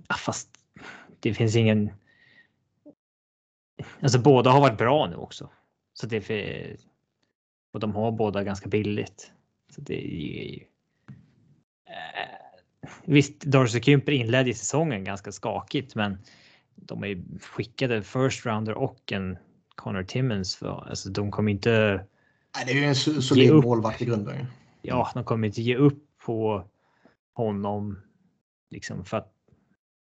Ja, fast det finns ingen. Alltså båda har varit bra nu också. Så det är och de har båda ganska billigt. Så det är ju. Eh, visst, Darcy Kymper inledde säsongen ganska skakigt, men de är skickade first rounder och en Connor Timmons. För, alltså, de kommer inte. Nej, det är ju en solid målvakt i grunden. Ja, de kommer inte ge upp på honom liksom för att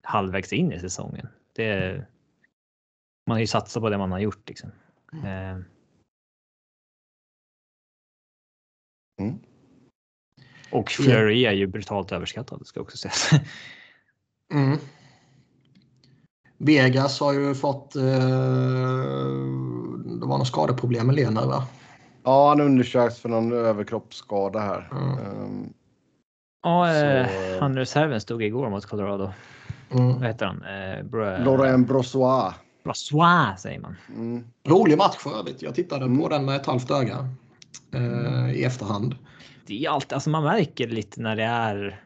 halvvägs in i säsongen. Det, man har ju satsat på det man har gjort liksom. Mm. Eh. Mm. Och Fleury är ju brutalt överskattad ska också sägas. Mm. Vegas har ju fått... Eh, det var något skadeproblem med Lener va? Ja, han undersöks för någon överkroppsskada här. Mm. Um, ja, eh, han reserven stod igår mot Colorado. Mm. Vad heter han? Eh, Laurent Brossois. Brossois säger man. Mm. Rolig match för övrigt. Jag tittade på den med ett halvt öga eh, i efterhand. Det är alltid, alltså man märker lite när det är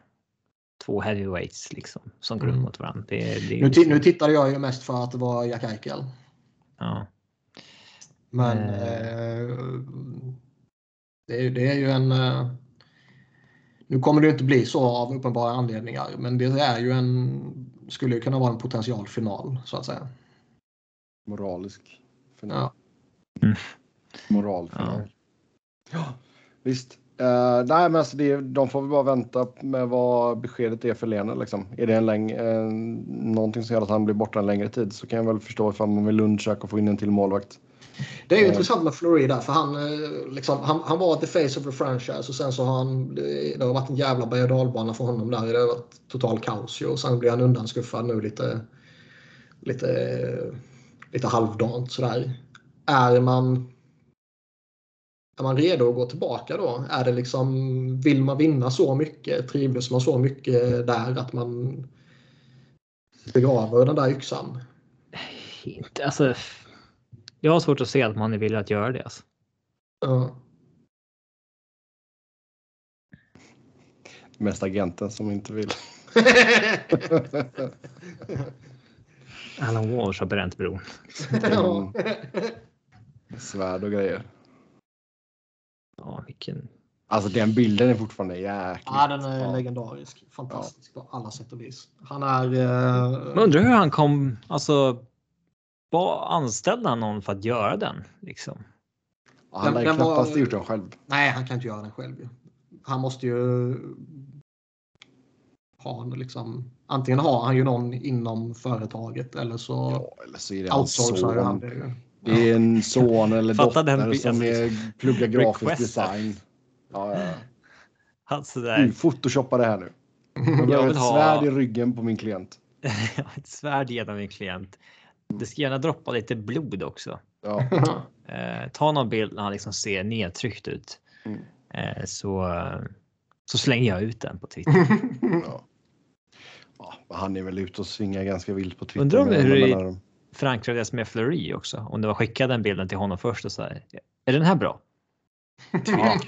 två heavyweights liksom som går mm. mot varandra. Det, det nu, liksom... nu tittade jag ju mest för att det var Jack Eichel. Ja. Men eh. Eh, det, det, är ju en... Eh, nu kommer det inte bli så av uppenbara anledningar, men det är ju en... Skulle ju kunna vara en potential final så att säga. Moralisk final. Ja. Mm. Moralfinal. Ja. ja, visst. Uh, nej, men alltså det, de får väl bara vänta med vad beskedet är för Lena. Liksom. Är det en läng, uh, någonting som gör att han blir borta en längre tid så kan jag väl förstå ifall man vill undersöka och få in en till målvakt. Det är ju uh, intressant med Florida för han, liksom, han, han var the face of the franchise och sen så har han, det, har varit en jävla berg och för honom där. Det har varit total kaos ju, och sen blir han undanskuffad nu lite, lite, lite halvdant sådär. Är man är man redo att gå tillbaka då? Är det liksom, vill man vinna så mycket? Trivdes man så mycket där att man begraver den där yxan? Inte, alltså, jag har svårt att se att man är villig att göra det. Alltså. Ja. Mest agenten som inte vill. Alan Walsh har bränt bron. Svärd och grejer. Ja, vilken... Alltså den bilden är fortfarande jäkligt. Ja, den är ja. legendarisk. Fantastisk ja. på alla sätt och vis. Han är... Eh... Man undrar hur han kom, alltså. Vad anställde han någon för att göra den liksom? Ja, han har ju knappast var... gjort den själv. Nej, han kan inte göra den själv. Han måste ju ha liksom. Antingen har han ju någon inom företaget eller så. Ja, eller så är det son. Han det. Det är en son eller dotter den, som är, pluggar grafisk design. Ja, ja. Alltså där. Photoshoppa det här nu. Jag vill ha ett svärd i ryggen på min klient. ett svärd genom min klient. Det ska gärna droppa lite blod också. Ja. eh, ta någon bild när han liksom ser nedtryckt ut. Mm. Eh, så, så slänger jag ut den på Twitter. ja. Ja. han är väl ute och svingar ganska vilt på Twitter. Undrar om hur, förankrades med Fleury också. Om det var skickad den bilden till honom först och så här. Är den här bra? Ja,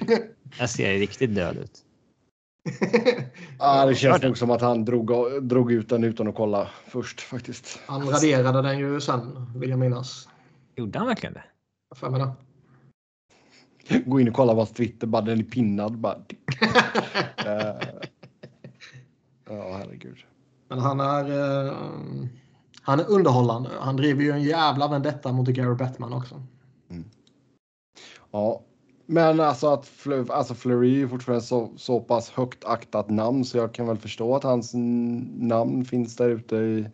jag ser riktigt död ut. ja, det känns nog som att han drog, drog ut den utan att kolla först faktiskt. Han raderade den ju sen vill jag minnas. Gjorde han verkligen det? För mig det. Gå in och kolla vad Twitter, bara den är pinnad. Bara. uh, ja, herregud. Men han är... Uh han är underhållande. Han driver ju en jävla vendetta mot Gary Bettman också. Mm. Ja, men alltså att Fl alltså Fleury är fortfarande så, så pass högt aktat namn så jag kan väl förstå att hans namn finns där ute i,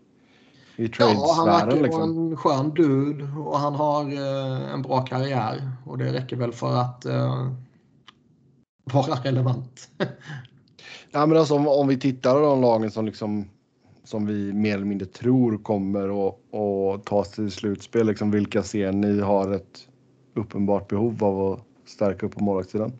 i tradesfären. Ja, han verkar liksom. en skön dude och han har eh, en bra karriär och det räcker väl för att eh, vara relevant. ja, men alltså om, om vi tittar på de lagen som liksom som vi mer eller mindre tror kommer att ta sig till slutspel. Liksom, vilka ser ni har ett uppenbart behov av att stärka upp på målvaktssidan?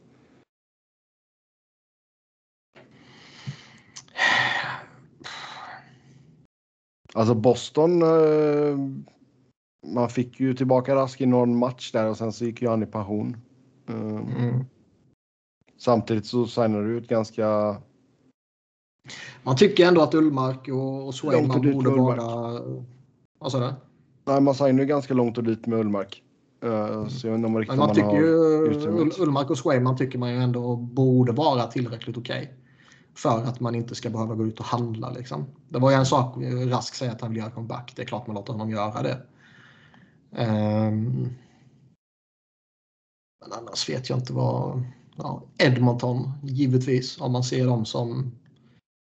Alltså Boston. Eh, man fick ju tillbaka Rask i någon match där och sen så gick ju han i pension. Eh, mm. Samtidigt så signade du ut ganska man tycker ändå att Ullmark och, och Swayman borde vara... Vad sa du? Nej, man signar ju ganska långt och dit med Ullmark. Uh, så jag vet inte om riktigt Men man tycker ju Ullmark och Swayman tycker man ju ändå borde vara tillräckligt okej. För att man inte ska behöva gå ut och handla liksom. Det var ju en sak, eh, Rask säger att han vill göra comeback. Det är klart man låter honom göra det. Ehm. Men annars vet jag inte vad... Ja, Edmonton, givetvis. Om man ser dem som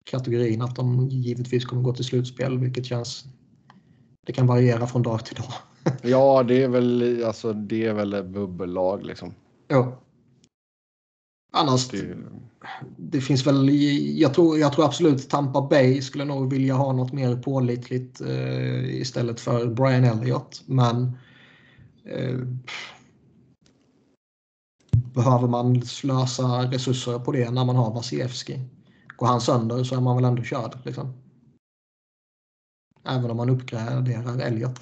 kategorin att de givetvis kommer gå till slutspel, vilket känns... Det kan variera från dag till dag. Ja, det är väl, alltså, det är väl ett bubbellag liksom. Jo. Annars, Det, det finns väl, jag tror, jag tror absolut Tampa Bay skulle nog vilja ha något mer pålitligt eh, istället för Brian Elliott. Men eh, behöver man slösa resurser på det när man har Vasilevski? Går han sönder så är man väl ändå körd. Liksom. Även om man uppgraderar Elliott.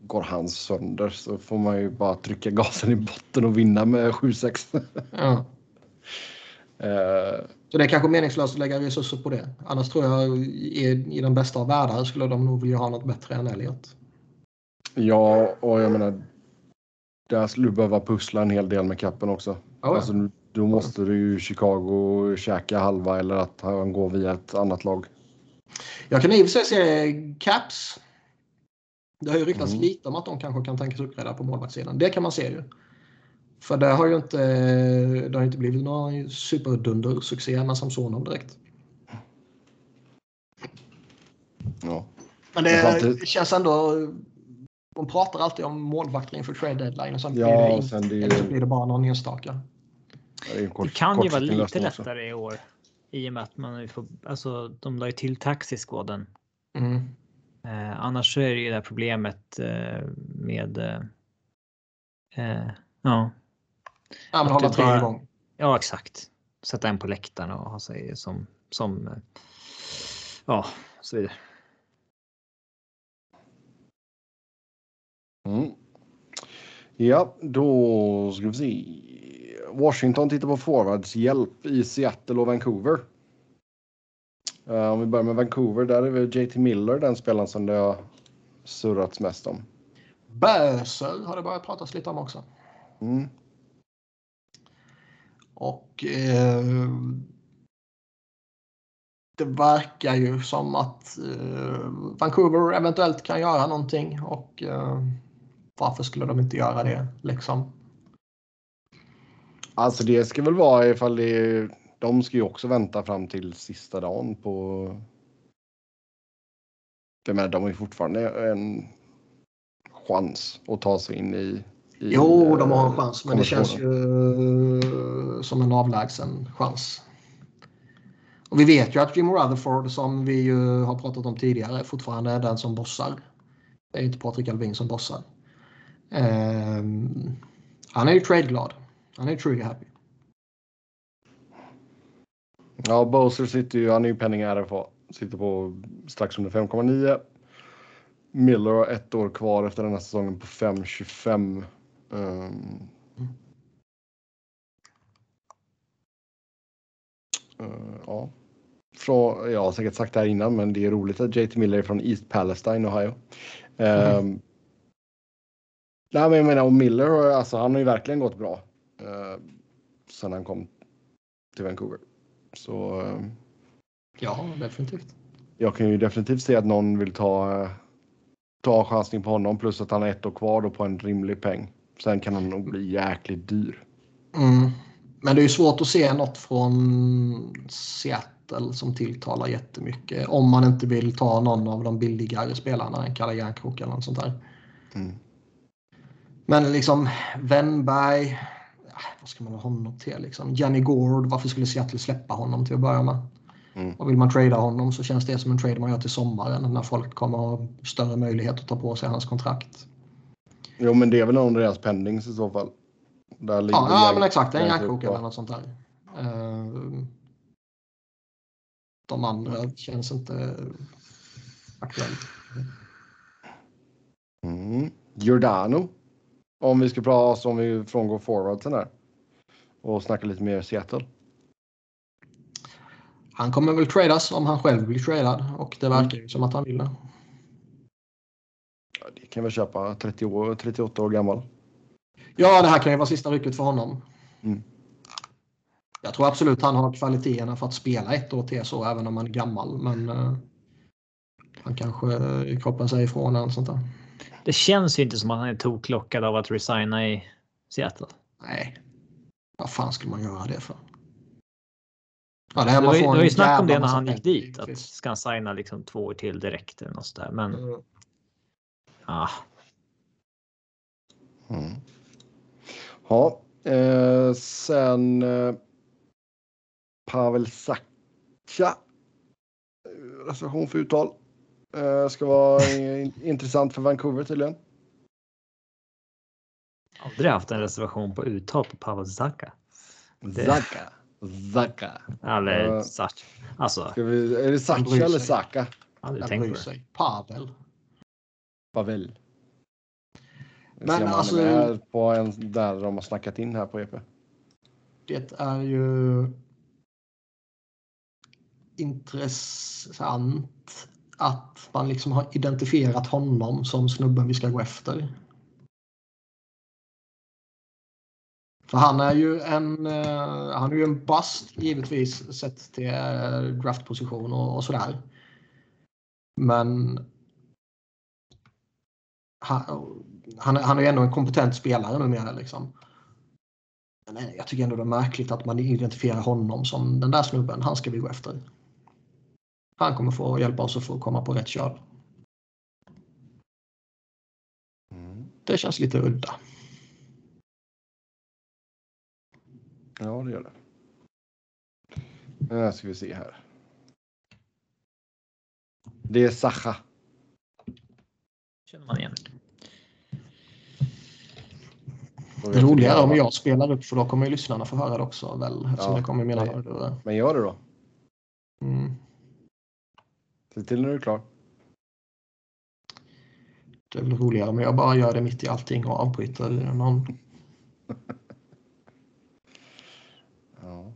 går han sönder så får man ju bara trycka gasen i botten och vinna med 7-6. Ja. Eh, Så det är kanske meningslöst att lägga resurser på det. Annars tror jag i, i den bästa av världar skulle de nog vilja ha något bättre än Elliot. ja, och jag menar. Där skulle du behöva pussla en hel del med kappen också. ja. Alltså, då måste du ju Chicago käka halva eller att han går via ett annat lag. Jag kan i och för sig se Caps. Det har ju ryktats Mm. lite om att de kanske kan tänkas uppgradera på målvaktssidan. Det kan man se ju. För det har ju inte, det har inte blivit någon superdunder-succé med Samsonov direkt. Ja. Men det samtidigt- känns ändå... De pratar alltid om målvakter inför trade deadline och sen blir, Ja, det, och inte- sen det eller så blir det bara någon enstaka. Det, kort, Det kan ju vara lite också. lättare i år. I och med att man får, alltså de la ju till taxiskåden. Mm. Eh, annars så är det ju det här problemet eh, med eh, eh, ja, Ja, men Att hålla det tre bara- igång. ja exakt. Sätta en på läktaren och ha sig som som eh, ja, så vidare. Mm. Ja, då ska vi se. Washington tittar på forwards hjälp i Seattle och Vancouver. Eh, om vi börjar med Vancouver, där är väl JT Miller den spelaren som det har surrats mest om. Böser har det börjat pratas lite om också. Mm. Och eh, det verkar ju som att eh, Vancouver eventuellt kan göra någonting och eh, varför skulle de inte göra det liksom? Alltså det ska väl vara ifall det är, de ska ju också vänta fram till sista dagen på. Jag menar, de har ju fortfarande en chans att ta sig in i. i Jo, de har en eh, chans, men det känns ju eh, som en avlägsen chans. Och vi vet ju att Jim Rutherford, som vi ju har pratat om tidigare, fortfarande är den som bossar. Det är inte Patrik Alvin som bossar. Ehm, han är ju trade-glad. Han är truly happy. Ja, Bowser sitter ju, han är ju penning RFA. Sitter på strax under 5,9. Miller har ett år kvar efter den här säsongen på 5,25. Um, uh, ja. Från, jag har säkert sagt det här innan, men det är roligt att JT Miller är från East Palestine, Ohio. Um, Nej, men jag menar, och Miller, alltså, han har ju verkligen gått bra. Uh, sen han kom till Vancouver. Så eh, Ja, definitivt. jag kan ju definitivt se att någon vill ta, eh, ta chansning på honom plus att han har ett år kvar då på en rimlig peng. Sen kan han nog bli jäkligt dyr. Mm. Men det är ju svårt att se något från Seattle som tilltalar jättemycket. Om man inte vill ta någon av de billigare spelarna, en Kalle Järnkrok eller något sånt där. Mm. Men liksom Wennberg, vad ska man ha honom till? Liksom? Johnny Gord, varför skulle Seattle släppa honom till att börja med? Mm. Och vill man trada honom så känns det som en trade man gör till sommaren när folk kommer ha större möjlighet att ta på sig hans kontrakt. Jo, men det är väl någon av deras pendings i så fall. Där ligger Ja, ja men exakt, en Järnkrok kvar. eller något sånt där. Eh, De andra känns inte aktuellt. Mm. Giordano. Om vi ska prata om vi frångår forwardsen här. Och snacka lite mer Seattle. Han kommer väl tradas om han själv blir tradad och det verkar ju som att han vill det. det kan vi köpa. 30 år, 38 år gammal. Ja, det här kan ju vara sista rycket för honom. Mm. Jag tror absolut han har kvaliteterna för att spela ett år till så, även om han är gammal. Men uh, han kanske uh, kroppen säger ifrån eller sånt där. Det känns ju inte som att han är toklockad av att resigna i Seattle. Nej. Vad fan skulle man göra det för? Ja, det, det, var, det var ju snack om det när han gick dit. Att ska han signa liksom två år till direkt eller något sådär. Men Mm. ah, Mm. Ja, eh, sen eh, Pavel Saka. Eh, Reservation för uttal. Eh, ska vara eh, intressant för Vancouver tydligen. aldrig haft en reservation på uttal på Pavel Zaka. Det- Zaka. Zaka. Eller Ja. Sach. Alltså, Ska vi, är det bryr eller. Saka? aldrig Jag tänkt på det. sig. Pavel. Pavel. Men alltså... alltså- Är på en där de har snackat in här på EP. Det är ju intressant att man liksom har identifierat honom som snubben vi ska gå efter. För han är ju en, eh, han är ju en bust givetvis sett till eh, draftposition och, och sådär. Men han, han, är- han är ju ändå en kompetent spelare numera liksom. Men eh, jag tycker ändå det är märkligt att man identifierar honom som den där snubben. Han ska vi gå efter. Han kommer få hjälpa oss att få komma på rätt köl. Mm. Det känns lite udda. Ja, det gör det. Nu ska vi se här. Det är Sacha. Känner man igen. Det roliga är om jag spelar upp för då kommer ju lyssnarna få höra det också väl eftersom Ja, det kommer mina hörlurar. Men gör det då. Mm. Se till när du är klar. Det är väl roligare om jag bara gör det mitt i allting och avbryter någon. Ja.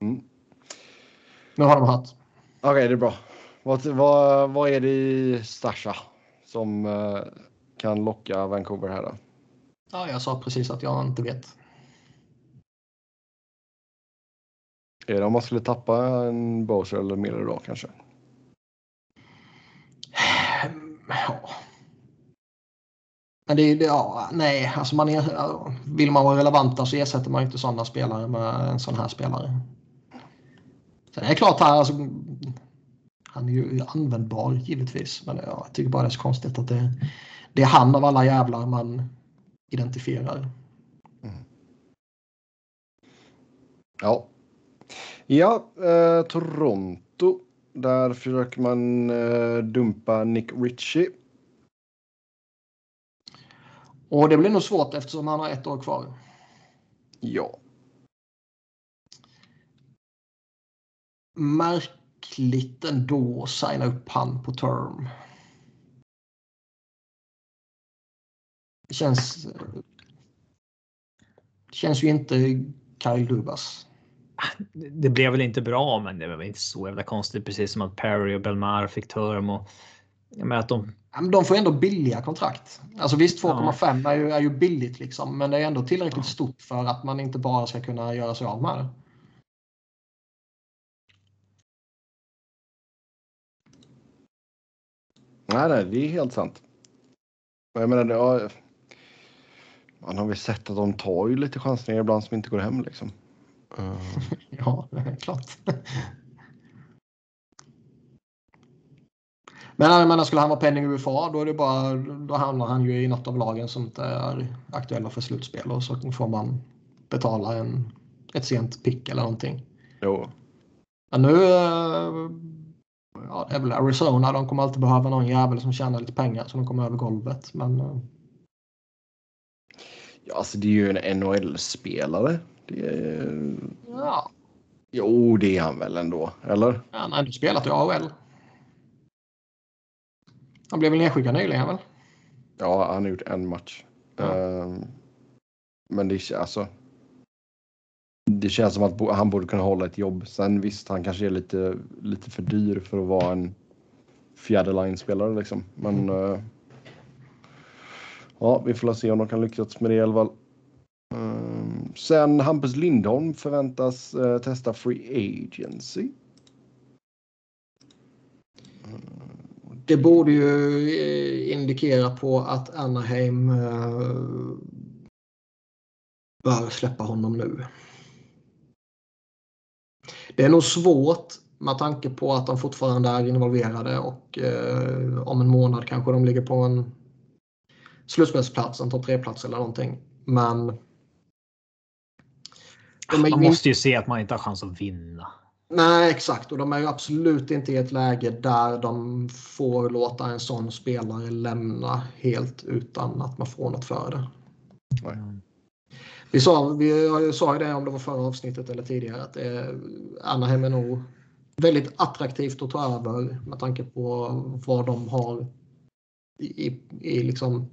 Mm. Nu har de hatt. Okej, det är bra. Vad, vad, vad är det i Stasha som eh, kan locka Vancouver här då? Ja, jag sa precis att jag inte vet. Är det om man skulle tappa en Bowser eller Miller då kanske? Ja. Men det är det, ja, nej, alltså man är, vill man vara relevanta så ersätter man inte sådana spelare med en sån här spelare. Sen är det klart här, alltså, han är ju användbar givetvis, men ja, jag tycker bara det är så konstigt att det, det är han av alla jävlar man identifierar. Ja. Ja, eh, Toronto. Där försöker man eh, dumpa Nick Ritchie. Och det blir nog svårt eftersom han har ett år kvar. Ja. Märkligt ändå att signa upp han på term. Det känns... Det känns ju inte Kyle Dubas. Det blev väl inte bra, men det var väl inte så jävla konstigt. Precis som att Perry och Belmar fick Törm och menar att de Ja, men De får ändå billiga kontrakt. Alltså visst 2,5 är, ju, är ju billigt liksom. Men det är ändå tillräckligt stort för att man inte bara ska kunna göra sig av med det. Nej, nej, det är helt sant. Jag menar, det, ja, man har väl sett att de tar ju lite chansningar ibland som inte går hem liksom. Ja, klart. Men jag menar, skulle han vara penning UFA då, är det bara, då hamnar han ju i något av lagen som inte är aktuella för slutspel och så får man betala en, ett sent pick eller någonting. jo. Ja, nu eh, ja, det är väl Arizona. De kommer alltid behöva någon jävel som tjänar lite pengar så de kommer över golvet. Men eh, Ja, alltså det är ju en NHL-spelare. Det är... ja, Jo, det är han väl ändå, eller? han har ändå spelat i AHL. Han blev väl nedskickad nyligen väl? Ja, han har gjort en match. Ja. Eh, men det, är- alltså, det känns som att han borde kunna hålla ett jobb. Sen visst, han kanske är lite, lite för dyr för att vara en fjärde line-spelare liksom. Men eh, ja, vi får se om de kan lyckas med det i alla fall. Ehm, sen Hampus Lindholm förväntas uh, testa Free Agency. Ehm, det borde ju eh, indikera på att Anaheim uh, bör släppa honom nu. Det är nog svårt med tanke på att de fortfarande är involverade och eh, om en månad kanske de ligger på en slutspelsplats, en topp tre-plats eller någonting. Men man måste ju se att man inte har chans att vinna. Nej, exakt. Och de är ju absolut inte i ett läge där de får låta en sån spelare lämna helt utan att man får något för det. Mm. Vi sa, vi sa ju det om det var förra avsnittet eller tidigare att eh, Anaheim är nog väldigt attraktivt att ta över med tanke på vad de har i, i, i liksom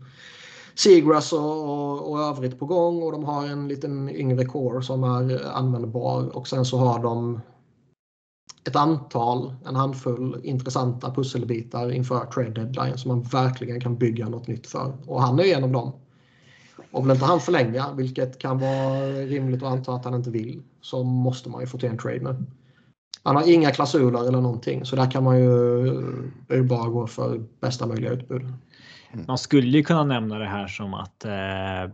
Seagrass och, och, och övrigt på gång och de har en liten yngre core som är användbar och sen så har de ett antal, en handfull intressanta pusselbitar inför trade deadline som man verkligen kan bygga något nytt för. Och han är en av dem. Om inte han förlänga, vilket kan vara rimligt att anta att han inte vill, så måste man ju få till en trade nu. Han har inga klausuler eller någonting så där kan man ju, ju bara gå för bästa möjliga utbud. Mm. Man skulle ju kunna nämna det här som att eh,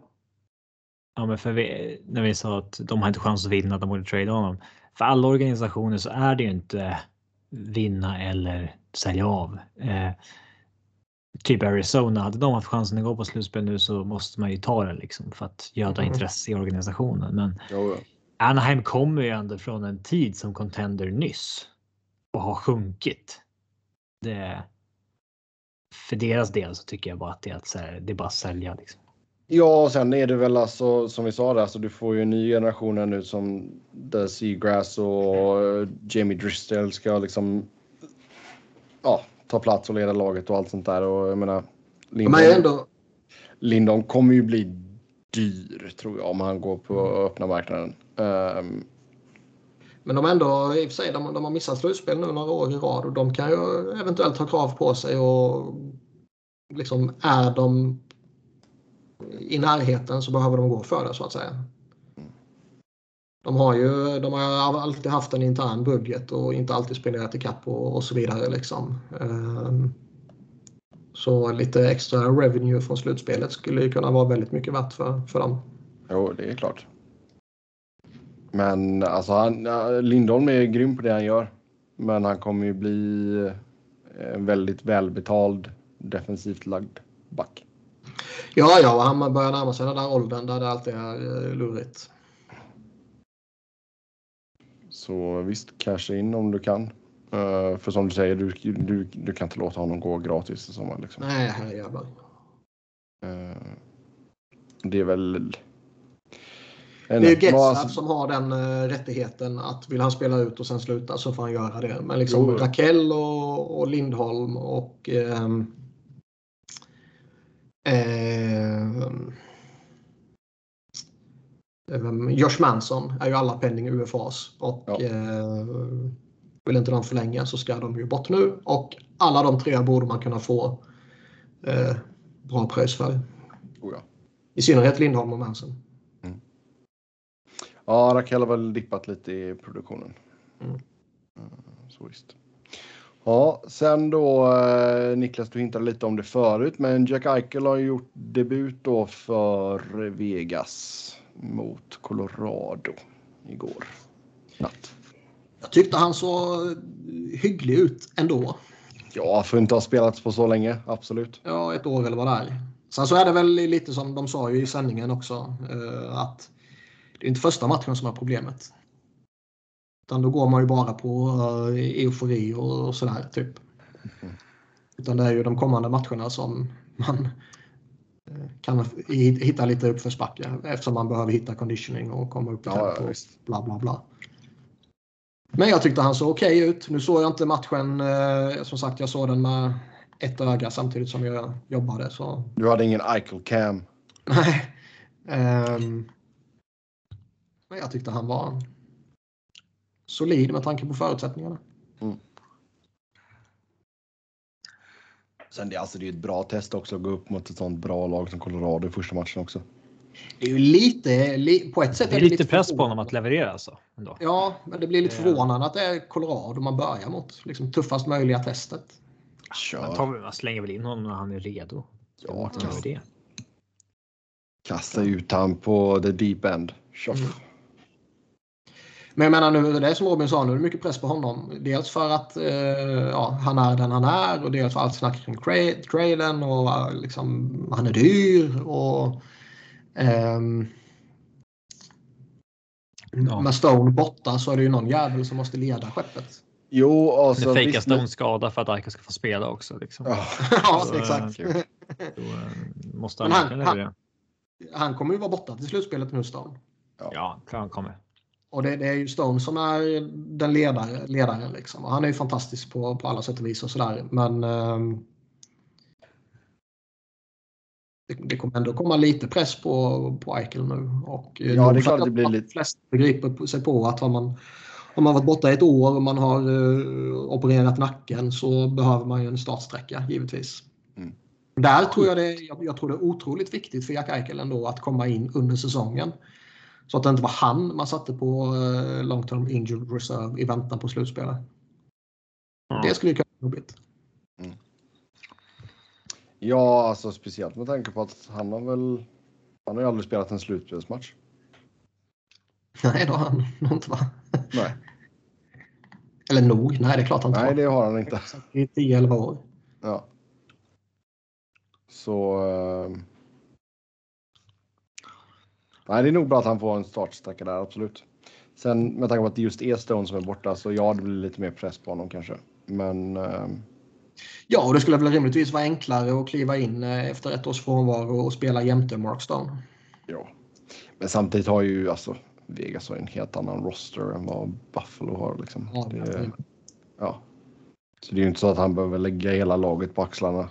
ja, men för vi, när vi sa att de har inte chans att vinna, de borde trade honom. För alla organisationer så är det ju inte vinna eller sälja av. Eh, typ Arizona, hade de haft chansen att gå på slutspel nu så måste man ju ta det liksom för att göda mm. intresse i organisationen. Men jo, ja. Anaheim kommer ju ändå från en tid som contender nyss och har sjunkit. Det, för deras del så tycker jag bara att det är, att, så här, det är bara att sälja. Liksom. Ja, och sen är det väl alltså som vi sa där, alltså du får ju en ny generation nu som The Seagrass och Jamie Dristel ska liksom ja, ta plats och leda laget och allt sånt där. Och jag menar, Lindon, ändå... Lindon kommer ju bli dyr tror jag om han går på öppna marknaden. Um, men de ändå, i och för sig, de, de har missat slutspel nu några år i rad och de kan ju eventuellt ha krav på sig och liksom är de i närheten så behöver de gå för det så att säga. De har ju de har alltid haft en intern budget och inte alltid spenderat ikapp kapp och, och så vidare. Liksom. Ehm, så lite extra revenue från slutspelet skulle ju kunna vara väldigt mycket värt för, för dem. Jo, det är klart. Men alltså han, Lindholm är grym på det han gör. Men han kommer ju bli en väldigt välbetald defensivt lagd back. Ja, ja, han börjar närma sig den där åldern där det alltid är eh, lurigt. Så visst, casha in om du kan. Uh, för som du säger, du, du, du kan inte låta honom gå gratis i sommar. Liksom. Nej, herrejävlar. Uh, det är väl det är ju Getzlaff som har den uh, rättigheten att vill han spela ut och sen sluta så får han göra det. Men liksom jo. Rakell och, och, Lindholm och um, um, Josh Manson är ju alla pending UFAs och ja. uh, vill inte de förlänga så ska de ju bort nu och alla de tre borde man kunna få uh, bra pröjs för. Oh. I synnerhet Lindholm och Manson. Ja, Raquel har väl dippat lite i produktionen. Mm. mm. Så visst. Ja, sen då eh, Niklas, du hintade lite om det förut, men Jack Eichel har gjort debut då för Vegas mot Colorado igår natt. Jag tyckte han såg hygglig ut ändå. Ja, för att inte ha spelats på så länge, absolut. Ja, ett år eller vad det är. Sen så är det väl lite som de sa ju i sändningen också, eh, att det är inte första matchen som är problemet. Utan då går man ju bara på uh, eufori och, sådär typ. Mm. Utan det är ju de kommande matcherna som man uh, kan hitta lite uppförsbacke eftersom man behöver hitta conditioning och komma upp i ja, tempo. Ja, bla bla bla. Men jag tyckte han såg okej okay ut. Nu såg jag inte matchen. Uh, som sagt, jag såg den med ett öga samtidigt som jag jobbade. Så... Du hade ingen Eichel cam? Nej. Um, men jag tyckte han var solid med tanke på förutsättningarna. Mm. Sen det, alltså, det är ett bra test också att gå upp mot ett sånt bra lag som Colorado i första matchen också. Det är ju lite, li, på ett sätt Det är lite press på honom att leverera alltså. Ändå. Ja, men det blir lite Det- förvånande att det är Colorado man börjar mot. Liksom tuffast möjliga testet. Man, Kör. tar, man slänger väl in honom när han är redo. Ja, kasta, det? kasta ut han på the deep end. Tjoff. Mm. Men jag menar nu, det är som Robin sa, nu är det mycket press på honom. Dels för att eh, ja, han är den han är och dels för allt snack kring tra- traden och eh, liksom, han är dyr. och ehm, Ja. Med Stone borta så är det ju någon jävel som måste leda skeppet. Jo, alltså. fejkar visst, men- Stone skada för att Aika ska få spela också. Liksom. Ja, ja, Så, exakt. kul. Då eh, måste han Men han- han-. Han kommer ju vara borta till slutspelet nu, Stone. Ja, klart han kommer. Och det, det är ju Stone som är den ledare, ledaren. Liksom. Och han är ju fantastisk på, på alla sätt och vis och sådär. Men ehm, det, det kommer ändå komma lite press på, på Eichel nu. Och, eh, Ja, det är klart det blir de lite- flesta begriper sig på att har man, om man varit borta ett år och man har eh, opererat nacken så behöver man ju en startsträcka givetvis. Mm. Där tror jag det, jag, jag tror det är otroligt viktigt för Jack Eichel ändå att komma in under säsongen. Så att det inte var han man satte på eh, long term injured reserve i väntan på slutspelet. Ja. Det skulle ju kunna vara jobbigt. ja, alltså speciellt med tanke på att han har väl. Han har ju aldrig spelat en slutspelsmatch. Nej, det har han nog inte va? Nej, Eller nog, nej det är klart han inte nej, har. det har han inte. I 10-11 år. Ja. Så. Nej, det är nog bra att han får en startsträcka där, absolut. Sen med tanke på att det just är Stone som är borta så ja, det blir lite mer press på honom kanske. Men eh, Ja, och det skulle väl rimligtvis vara enklare att kliva in eh, efter ett års frånvaro och spela jämte Mark Stone. ja. Men samtidigt har ju alltså Vegas har en helt annan roster än vad Buffalo har liksom. Ja, det, det- ja. Så det är ju inte så att han behöver lägga hela laget på axlarna.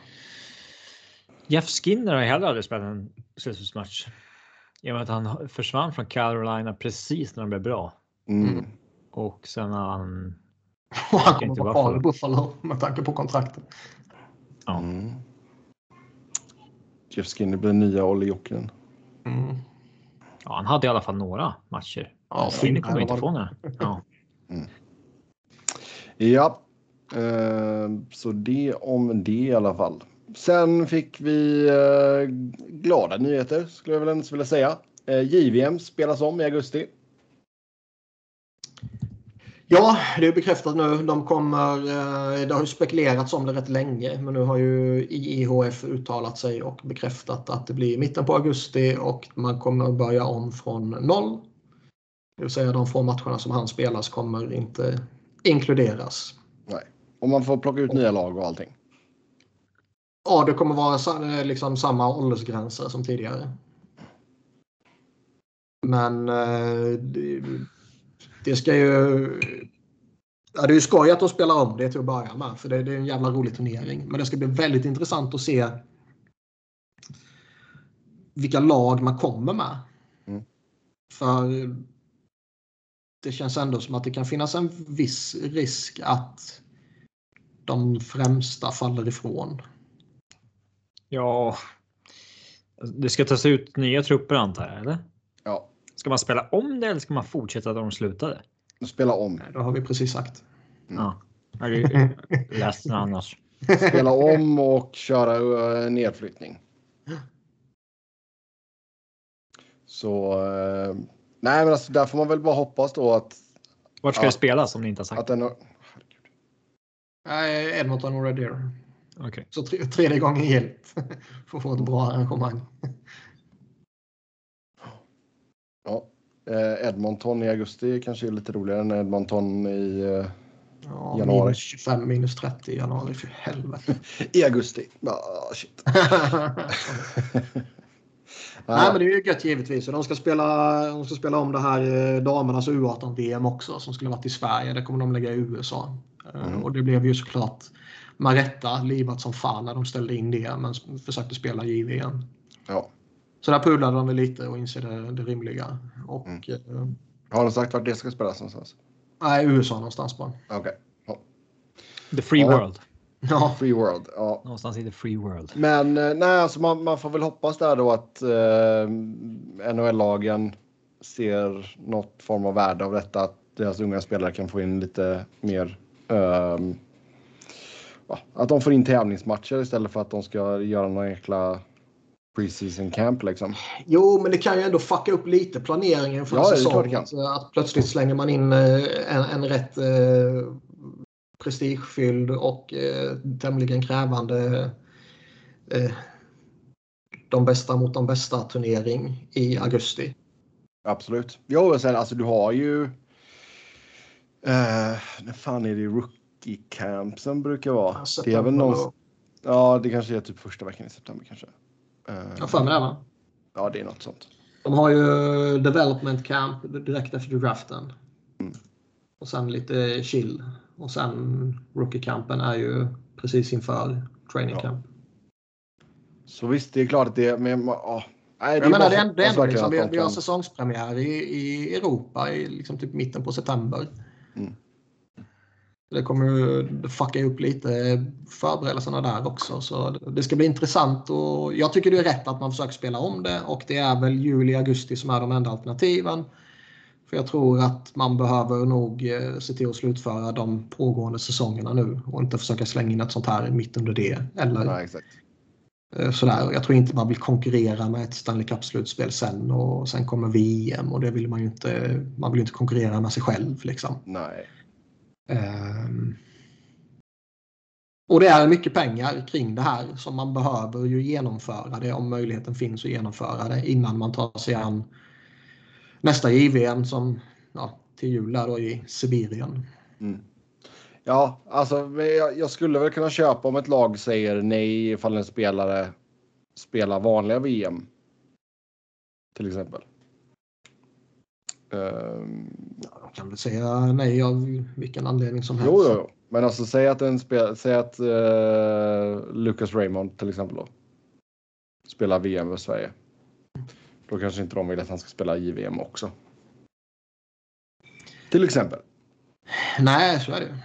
Jeff Skinner har ju heller aldrig spelat en slutspelsmatch. I och med att han försvann från Carolina precis när de blev bra. Mm. Mm. Och sen har han... Och han kommer vara kvar i Buffalo. Med tanke på kontraktet. Ja. Mm. Jeff Skinner blir nya Olli Jokinen. Mm. Ja, han hade i alla fall några matcher. Ja, Skinner kommer inte var- få några. Ja. Ja, eh, så det om det i alla fall. Sen fick vi eh, glada nyheter skulle jag väl ens vilja säga. Eh, JVM spelas om i augusti. Ja, det är bekräftat nu. De kommer, eh, det har ju spekulerats om det rätt länge, men nu har ju IIHF uttalat sig och bekräftat att det blir mitten på augusti och man kommer börja om från noll. Det vill säga de få matcherna som han spelas kommer inte inkluderas. Och man får plocka ut nya lag och allting. Ja, det kommer vara eh, liksom samma åldersgränser som tidigare. Men eh, det, det ska ju... Ja, det är ju skoj att de spelar om det till att börja med. För det, det är en jävla rolig turnering. Men det ska bli väldigt intressant att se vilka lag man kommer med. Mm. För det känns ändå som att det kan finnas en viss risk att de främsta faller ifrån. Ja. Det ska tas ut nya trupper antar jag, eller? Ja, Ska man spela om det eller ska man fortsätta där de slutade? spela om. Nej, Det har vi precis sagt. Ja. Har du läst annars? Spela om och köra eh, nedflyttning. Så eh, nej, men alltså där får man väl bara hoppas då att Vart ska Ja. det spelas om ni inte har sagt? att den. Nej, Edmonton och Red Deer. Okej. Så tre, tredje gången gillt. För att få ett bra arrangemang. Ja, eh, Edmonton i augusti kanske är lite roligare än Edmonton i eh, Ja, Januari. Minus 25, minus 30 i januari. För helvete. i augusti. Ah, shit. Nej, men det är ju gött givetvis. De ska spela, de ska spela om det här eh, damernas U18-VM också som skulle varit i Sverige. Det kommer de lägga i USA. Mm. Och det blev ju såklart med rätta livat som fan när de ställde in det men försökte spela JVM. Ja. Så där pudlade de väl lite och inser det, det rimliga. Och Mm. eh, Har de sagt vart det ska spelas någonstans? nej, USA någonstans bara. Okej. The free Ja. world. Ja. Free World. Ja. Någonstans i the free world. Men eh, nej, alltså man, man får väl hoppas där då att eh, NHL-lagen ser något form av värde av detta. Att deras unga spelare kan få in lite mer. ja, att de får in tävlingsmatcher istället för att de ska göra någon jäkla preseason camp liksom. Jo, men det kan ju ändå fucka upp lite planeringen för Ja, säsongen. Att, att plötsligt slänger man in eh, en, en rätt eh, prestigefylld och eh, tämligen krävande eh, de bästa mot de bästa turnering i augusti. Absolut. Jo, och sen alltså du har ju. Eh, när fan är det rookie campsen brukar vara? Det är väl någon, Ja, det kanske är typ första veckan i september kanske. Jag för mig det va? ja, det är något sånt. De har ju development camp direkt efter draften. Mm. Och sen lite chill. Och sen rookie campen är ju precis inför training Ja. camp. Så visst, det är klart att det är... Men, ja, nej, Jag menar, det är, hoppas det är ändå liksom, vi, vi har säsongspremiär i, i Europa i liksom typ mitten på september. Mm. Det kommer ju fucka upp lite förberedelserna där också. Så det- ska bli intressant och jag tycker det är rätt att man försöker spela om det och det är väl juli, augusti som är de enda alternativen. För jag tror att man behöver nog eh, se till att slutföra de pågående säsongerna nu och inte försöka slänga in ett sånt här mitt under det. Eller Nej, exakt. Eh, Sådär. Jag tror inte man vill konkurrera med ett Stanley Cup-slutspel sen och sen kommer VM och det vill man ju inte. Man vill inte konkurrera med sig själv liksom. Nej. Ehm. Och det är mycket pengar kring det här som man behöver ju genomföra det om möjligheten finns att genomföra det innan man tar sig an nästa JVM som ja, till jul är då i Sibirien. Mm. Ja, alltså jag skulle väl kunna köpa om ett lag säger nej ifall en spelare spelar vanliga VM. Till exempel. Ehm, Jag kan väl säga nej av vilken anledning som helst. jo, jo, jo, men alltså säg att en spel, säg att eh, Lucas Raymond till exempel då. Spelar VM för Sverige. Då kanske inte de vill att han ska spela JVM också. Till exempel. Nej, så är det.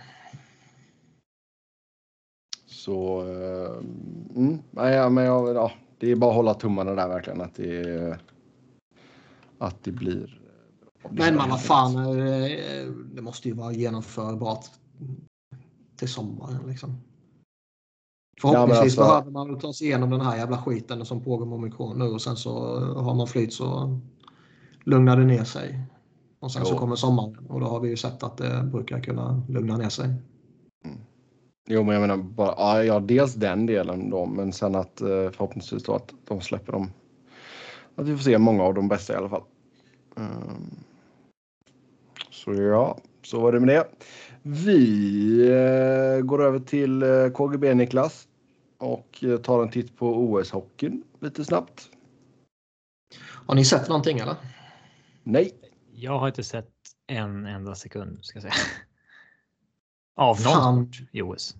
Så eh, mm, nej, men jag, ja, det är bara att hålla tummarna där verkligen att det att det blir. Men man, vad fan, eh, det måste ju vara genomförbart till sommaren liksom. Förhoppningsvis Ja, alltså- behöver man ta sig igenom den här jävla skiten som pågår med omikron nu och sen så har man flyt så lugnar det ner sig. Och sen så Jo. kommer sommaren och då har vi ju sett att det brukar kunna lugna ner sig. Jo, men jag menar bara ja, ja, dels den delen då, men sen att eh, förhoppningsvis då att de släpper dem. Att vi får se många av de bästa i alla fall. Ehm, så ja, så var det med det. Vi eh, går över till eh, KGB Niklas och eh, tar en titt på OS-hockeyn lite snabbt. Har ni sett någonting eller? Nej, Jag har inte sett en enda sekund ska jag säga. Av någon Fan. i OS.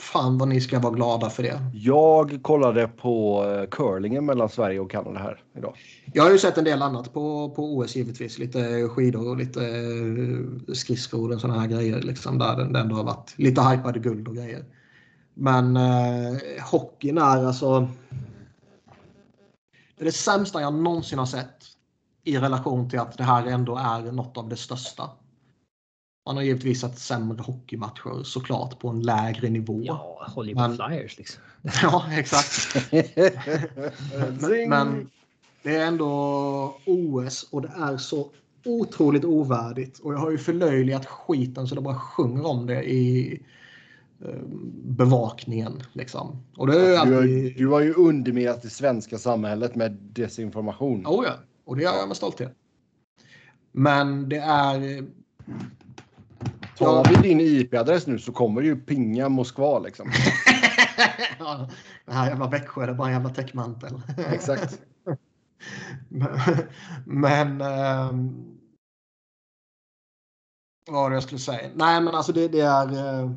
Fan vad ni ska vara glada för det. jag kollade på eh, curlingen mellan Sverige och Kanada här idag. Jag har ju sett en del annat på, på OS givetvis. Lite skidor och lite eh, skridskor och sådana här grejer. Liksom, där det ändå har varit lite hypade guld och grejer. Men eh, hockeyn är alltså... Det är det sämsta jag någonsin har sett i relation till att det här ändå är något av det största. Man har givetvis sett sämre hockeymatcher såklart på en lägre nivå. Ja, på Men- flyers liksom. ja exakt. Zing! Men det är ändå OS och det är så otroligt ovärdigt. Och jag har ju förlöjligat skiten så det bara sjunger om det i eh, bevakningen. Liksom. Och det är Du, har- alltid... du har ju underminerat det svenska samhället med desinformation. Oh ja, och det gör jag med stolthet. Men det är... Tar vi din IP-adress nu så kommer det ju pinga Moskva liksom. Ja, det här jävla Växjö, det är bara en jävla täckmantel. Exakt. Men, men ehm, vad var det jag skulle säga? Nej, men alltså det, det är. eh,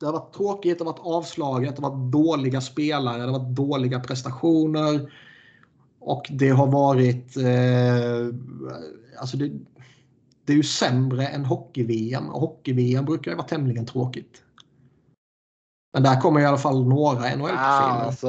Det har varit tråkigt, det har varit avslaget, det har varit dåliga spelare, det har varit dåliga prestationer. Och det har varit. Eh, alltså det, det är ju sämre än hockey-VM och hockey-VM brukar ju vara tämligen tråkigt. Men där kommer i alla fall några NHL-profiler. Ah, alltså,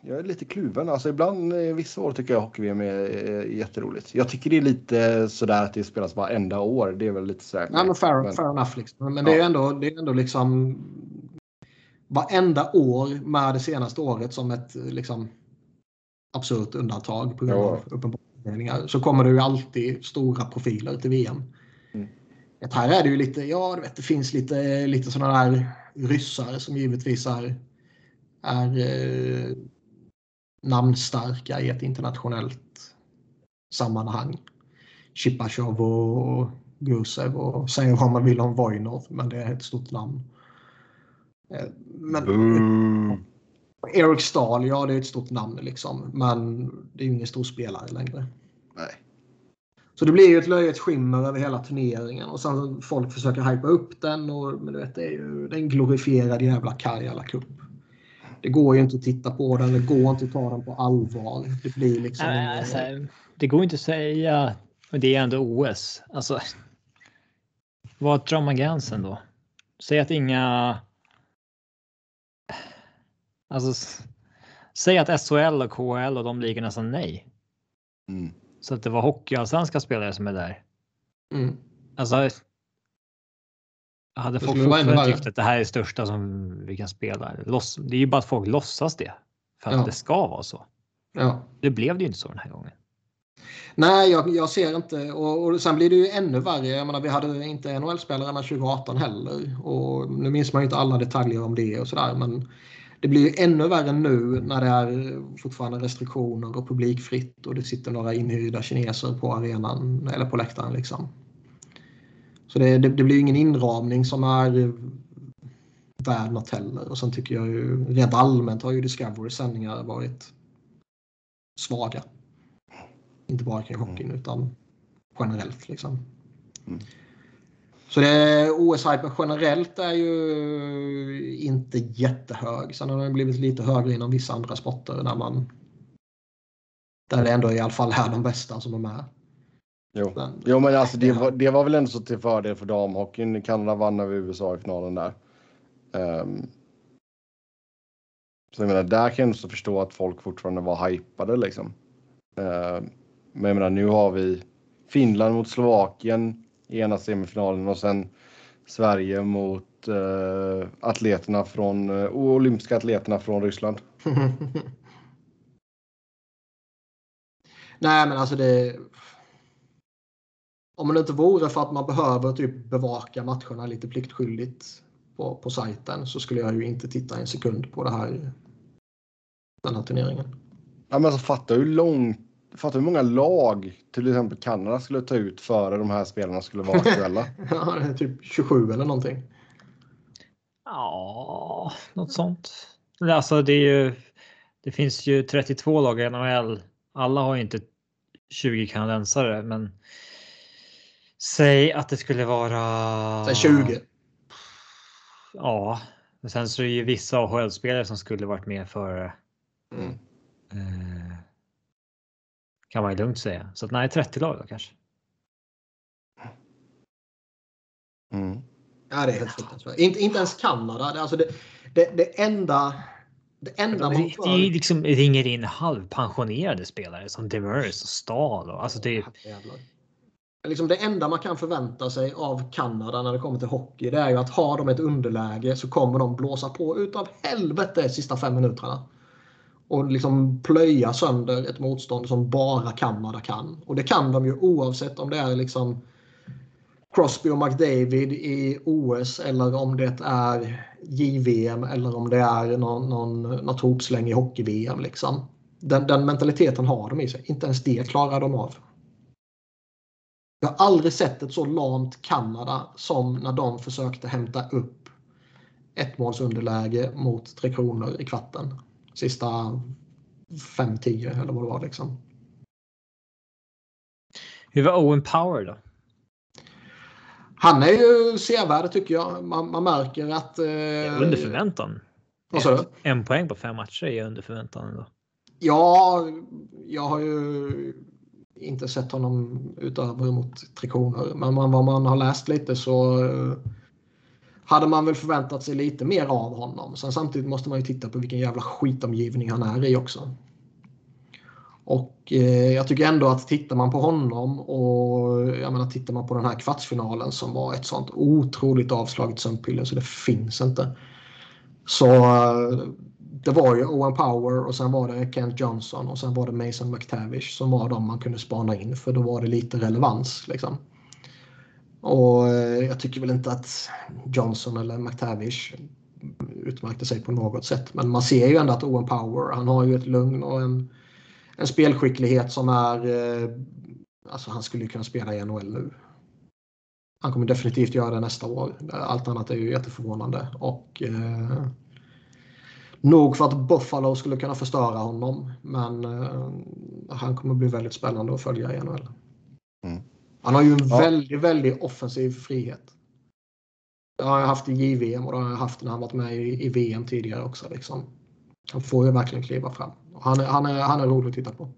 jag, är lite kluven. Alltså, ibland, vissa år tycker jag hockey-VM är, är jätteroligt. Jag tycker det är lite sådär att det spelas varenda år. Det är väl lite sådär. Ja, men fair, men, fair enough. Liksom. Men det, är ändå, det är ändå liksom varenda år med det senaste året som ett liksom, absurt undantag på grund av uppenbarelser så kommer det ju alltid stora profiler till VM. Mm. Här är det ju lite, ja du vet det finns lite, lite sådana där ryssar som givetvis är, är eh, namnstarka i ett internationellt sammanhang. Chipachov och Gusev och säga vad man vill om Vojnov men det är ett stort namn. Eh, men, mm. Eric Stahl, ja det är ett stort namn liksom. Men det är ju ingen stor spelare längre. Nej. Så det blir ju ett löjets skimmer över hela turneringen och sen folk försöker hypa upp den. Och, men du vet, det är ju det är en glorifierad jävla Karjala Cup. Det går ju inte att titta på den, det går inte att ta den på allvar. Det blir liksom... Nej, alltså, det går inte att säga, och det är ändå OS. Alltså, vad drar man gränsen då? Säg att inga Alltså, säg att SHL och KHL och de ligorna sa nej. Mm. Så att det var hockeyallsvenska spelare som är där. Mm. Alltså. Hade folk fortfarande tyckt att det här är det största som vi kan spela. Det är ju bara att folk låtsas det. För att ja. det ska vara så. Ja. Det blev det ju inte så den här gången. Nej, jag, jag ser inte. Och, och sen blir det ju ännu värre. Jag menar, vi hade inte NHL-spelare 2018 heller. Och nu minns man ju inte alla detaljer om det och sådär. Men det blir ju ännu värre nu när det är fortfarande restriktioner och publikfritt och det sitter några inhyrda kineser på arenan eller på läktaren. Liksom. Så det, det, det blir ingen inramning som är värd något heller. Och sen tycker jag ju rent allmänt har ju Discovery sändningar varit svaga. Inte bara kring hockeyn mm. utan generellt liksom. Mm. Så OS-hypen generellt är ju inte jättehög. Sen har den blivit lite högre inom vissa andra sporter där man där det ändå i alla fall är de bästa som är med. Jo, men, jo, men alltså det var, det var väl ändå så till fördel för damhockeyn. Kanada vann över USA i finalen där. Um, så jag menar, där kan jag också förstå att folk fortfarande var hypade liksom. Uh, men jag menar, nu har vi Finland mot Slovakien i ena semifinalen och sen Sverige mot uh, atleterna från uh, olympiska atleterna från Ryssland. Nej, men alltså det. Om det inte vore för att man behöver typ bevaka matcherna lite pliktskyldigt på, på sajten så skulle jag ju inte titta en sekund på det här. Den här turneringen. Ja, men alltså fatta hur långt Fattar hur många lag till exempel Kanada skulle ta ut före de här spelarna skulle vara aktuella? ja, det är typ 27 eller någonting. Ja, något sånt. Alltså det är ju. Det finns ju 32 lag i NHL. Alla har inte 20 kanadensare, men. Säg att det skulle vara. Säg 20. Ja, men sen så är det ju vissa AHL-spelare som skulle varit med för. Mm. Eh, kan man ju lugnt säga. Så att nej, 30 lag då kanske. Mm. Ja, det är helt fruktansvärt. Inte, inte ens Kanada. Alltså det, det, det enda... Det enda man. Det, det liksom ringer in halvpensionerade spelare som Demers och Stahl. Och, alltså det, liksom det enda man kan förvänta sig av Kanada när det kommer till hockey det är ju att har de ett underläge så kommer de blåsa på utav helvete de sista fem minuterna och liksom plöja sönder ett motstånd som bara Kanada kan. Och det kan de ju oavsett om det är liksom Crosby och McDavid i OS eller om det är JVM eller om det är någon, någon, något hopsläng i hockey-VM. Liksom. Den, den mentaliteten har de i sig. Inte ens det klarar de av. Jag har aldrig sett ett så lamt Kanada som när de försökte hämta upp ett målsunderläge mot Tre Kronor i kvarten sista 5-10 eller vad det var liksom. Hur var Owen Power då? Han är ju sevärd tycker jag. Man, man märker att... Eh, under förväntan. Du? En poäng på fem matcher är under förväntan ändå. Ja, jag har ju inte sett honom utöver mot Tre Kronor. Men vad man har läst lite så hade man väl förväntat sig lite mer av honom. Sen samtidigt måste man ju titta på vilken jävla skitomgivning han är i också. Och eh, jag tycker ändå att tittar man på honom och jag menar, tittar man på den här kvartsfinalen som var ett sånt otroligt avslaget sömnpiller så det finns inte. Så eh, det var ju Owen Power och sen var det Kent Johnson och sen var det Mason McTavish som var de man kunde spana in för då var det lite relevans. Liksom. Och eh, jag tycker väl inte att Johnson eller McTavish utmärkte sig på något sätt. Men man ser ju ändå att Owen Power, han har ju ett lugn och en, en spelskicklighet som är... Eh, alltså han skulle ju kunna spela i NHL nu. Han kommer definitivt göra det nästa år. Allt annat är ju jätteförvånande. Och eh, nog för att Buffalo skulle kunna förstöra honom. Men eh, han kommer bli väldigt spännande att följa i NHL. Mm. Han har ju en ja. väldigt, väldigt offensiv frihet. Det har jag haft i JVM och det har jag haft när han varit med i, i VM tidigare också. Liksom. Han får ju verkligen kliva fram. Han är, han, är, han är rolig att titta på.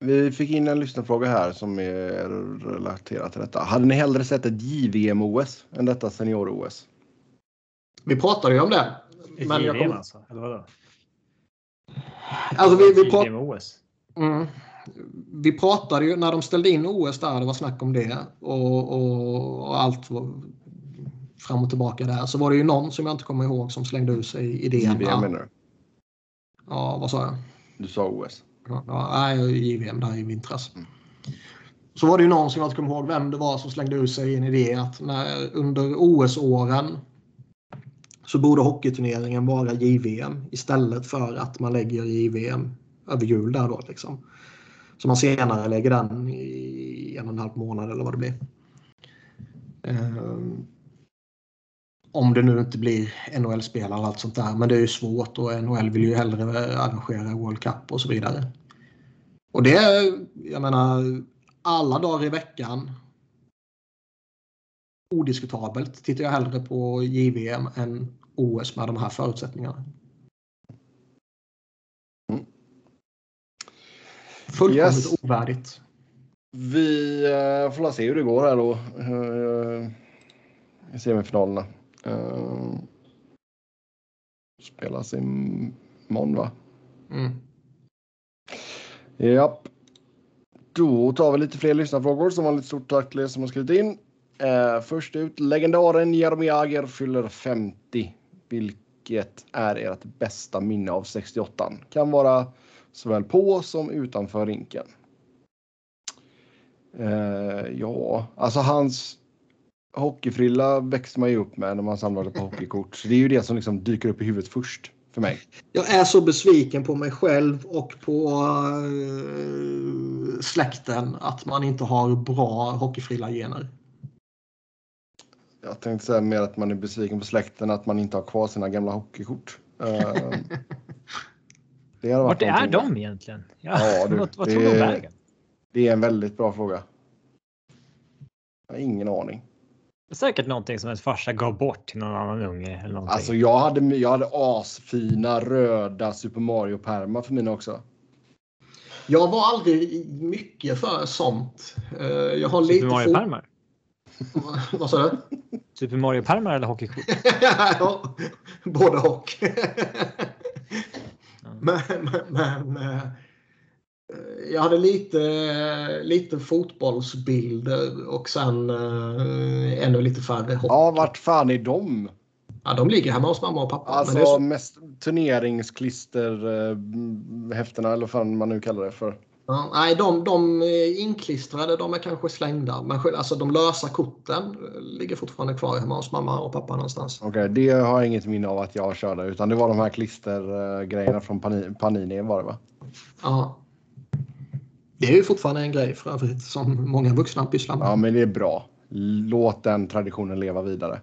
Vi fick in en lyssnarfråga här som är relaterad till detta. Hade ni hellre sett ett JVM-OS än detta senior-OS? Vi pratade ju om det. Ett men JVM kom... alltså? Eller vadå? Alltså vi, vi pratade... Mm vi pratade ju när de ställde in OS där, det var snack om det och, och, och, allt var fram och tillbaka där. Så var det ju någon som jag inte kommer ihåg som slängde ut sig idén. JVM menar du? Ja, vad sa jag? Du sa OS. Ja, nej, JVM där i vintras. Mm. Så var det ju någon som jag inte kommer ihåg vem det var som slängde ut sig en idé att när, under OS-åren så borde hockeyturneringen vara JVM istället för att man lägger JVM över jul där då liksom. Så man senare lägger den i en och en halv månad eller vad det blir. Um, om det nu inte blir NHL-spelare och allt sånt där. Men det är ju svårt och NHL vill ju hellre arrangera World Cup och så vidare. Och det, jag menar, alla dagar i veckan. Odiskutabelt tittar jag hellre på JVM än OS med de här förutsättningarna. Fullkomligt yes. ovärdigt. Vi uh, får se hur det går här då. I semifinalerna. Uh, spelas imorgon va? Mm. Japp. Då tar vi lite fler lyssnarfrågor. Som vanligt stort tack till er som har skrivit in. Uh, först ut, legendaren Jaromir Jagr fyller 50. Vilket är ert bästa minne av 68? Kan vara såväl på som utanför rinken. Eh, ja, alltså hans hockeyfrilla växer man ju upp med när man samlade på hockeykort. Så det är ju det som liksom dyker upp i huvudet först för mig. Jag är så besviken på mig själv och på uh, släkten att man inte har bra hockeyfrilla-gener. Jag tänkte säga mer att man är besviken på släkten att man inte har kvar sina gamla hockeykort. Uh, Det Vart är de egentligen? Ja, ja du, vad, vad tog de vägen? Det är en väldigt bra fråga. Jag har ingen aning. Det är säkert någonting som ens farsa gav bort till någon annan unge. Eller någonting. Alltså jag hade, jag hade asfina röda Super Mario-pärmar för mina också. Jag var aldrig mycket för sånt. Eh, jag har Super Mario-pärmar? Vad sa du? Super Mario-pärmar eller hockeykort? ja, både och. Men, men, men eh, jag hade lite, lite fotbollsbilder och sen äh, ännu lite färre hockey. Ja, vart fan är de? Ja, de ligger hemma hos mamma och pappa. Alltså så... mest turneringsklisterhäftena eller vad fan man nu kallar det för. Ja, nej, de, de är inklistrade, de är kanske slängda. Men alltså, de lösa korten ligger fortfarande kvar hemma hos mamma och pappa någonstans. Okej, okay, det har jag inget minne av att jag körde. Utan det var de här klistergrejerna från Panini var det va? Ja. Det är ju fortfarande en grej för övrigt som många vuxna pysslar med. Ja, men det är bra. Låt den traditionen leva vidare.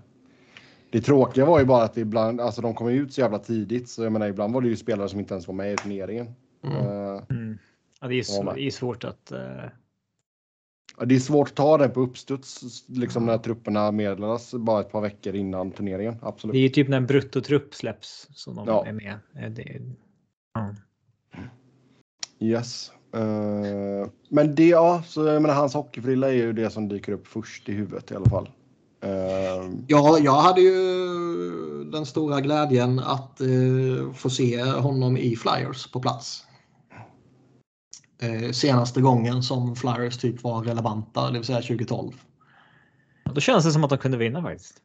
Det tråkiga var ju bara att ibland, alltså de kom ut så jävla tidigt så jag menar ibland var det ju spelare som inte ens var med i turneringen. Mm. Uh, mm. Ja, det, är så, det är svårt att... Uh... Ja, det är svårt att ta det på uppstuds liksom när trupperna meddelas bara ett par veckor innan turneringen. Absolut. Det är ju typ när en bruttotrupp släpps som de ja. är med. Eh, det, ja. Yes. Uh, men det, ja, så jag menar, hans hockeyfrilla är ju det som dyker upp först i huvudet i alla fall. Eh, Ja, jag hade ju den stora glädjen att eh, få se honom i Flyers på plats. Eh, senaste gången som Flyers typ var relevanta, det vill säga 2012. Då känns det som att de kunde vinna faktiskt.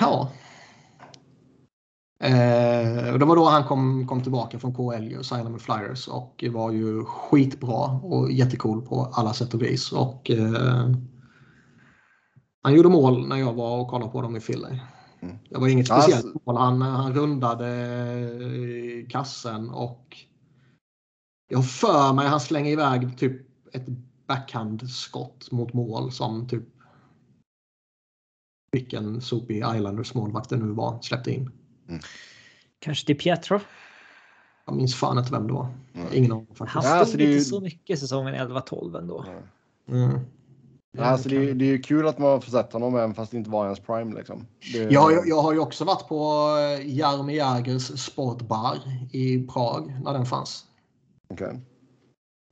Ja. Eh, och det var då han kom, kom tillbaka från KL och signade med Flyers och var ju skitbra och jättecool på alla sätt och vis. Och, eh, han gjorde mål när jag var och kollade på dem i Philly. Mm. Det var inget Alltså- speciellt mål. Han, han rundade eh, kassen och jag för mig han slänger iväg typ ett backhandskott mot mål som typ vilken sopig Islanders målvakt det nu var släppte in. Kanske till Pietro. Jag minns fan inte vem det var. Mm. Ingen aning Han stod Ja, alltså, inte ju- så mycket säsongen 11-12 ändå. Mm. alltså, det, är, det är ju kul att man får sett honom även fast det inte var hans prime. Liksom. Det, Jag, jag, jag har ju också varit på eh, Jaromir Jagers sportbar i Prag när den fanns. Okej.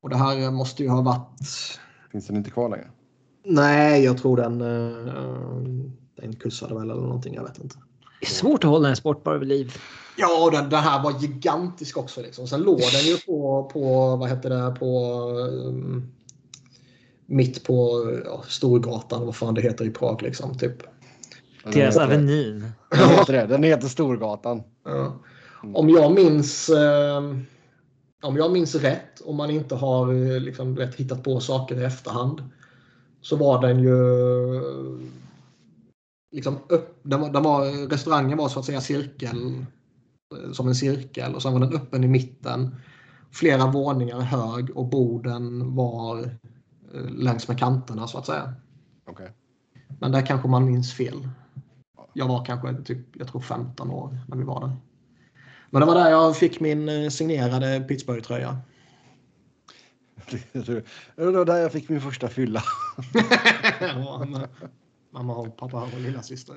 Och det här måste ju ha varit... Finns den inte kvar längre? Nej, jag tror den... Uh, den kussade väl eller någonting, jag vet inte. Det är svårt att hålla en sportbar vid liv. Ja, och den, den här var gigantisk också. Liksom. Sen låg den ju på, på vad heter det, på... Um, mitt på ja, Storgatan, vad fan det heter i Prag liksom. Typ. Deras Avenyn. Den heter det. Den heter Storgatan. Ja. Om jag minns eh, om jag minns rätt, om man inte har eh, liksom, vet, hittat på saker i efterhand, så var den ju liksom upp, den var, den var, restaurangen var så att säga cirkel eh, som en cirkel och sen var den öppen i mitten. Flera våningar hög och borden var eh, längs med kanterna så att säga. Okej. Men där kanske man minns fel. Jag var kanske typ, jag tror 15 år när vi var där. Men det var där jag fick min eh, signerade Pittsburgh-tröja. Det var där jag fick min första fylla. Ja, Mamma och pappa och lilla syster.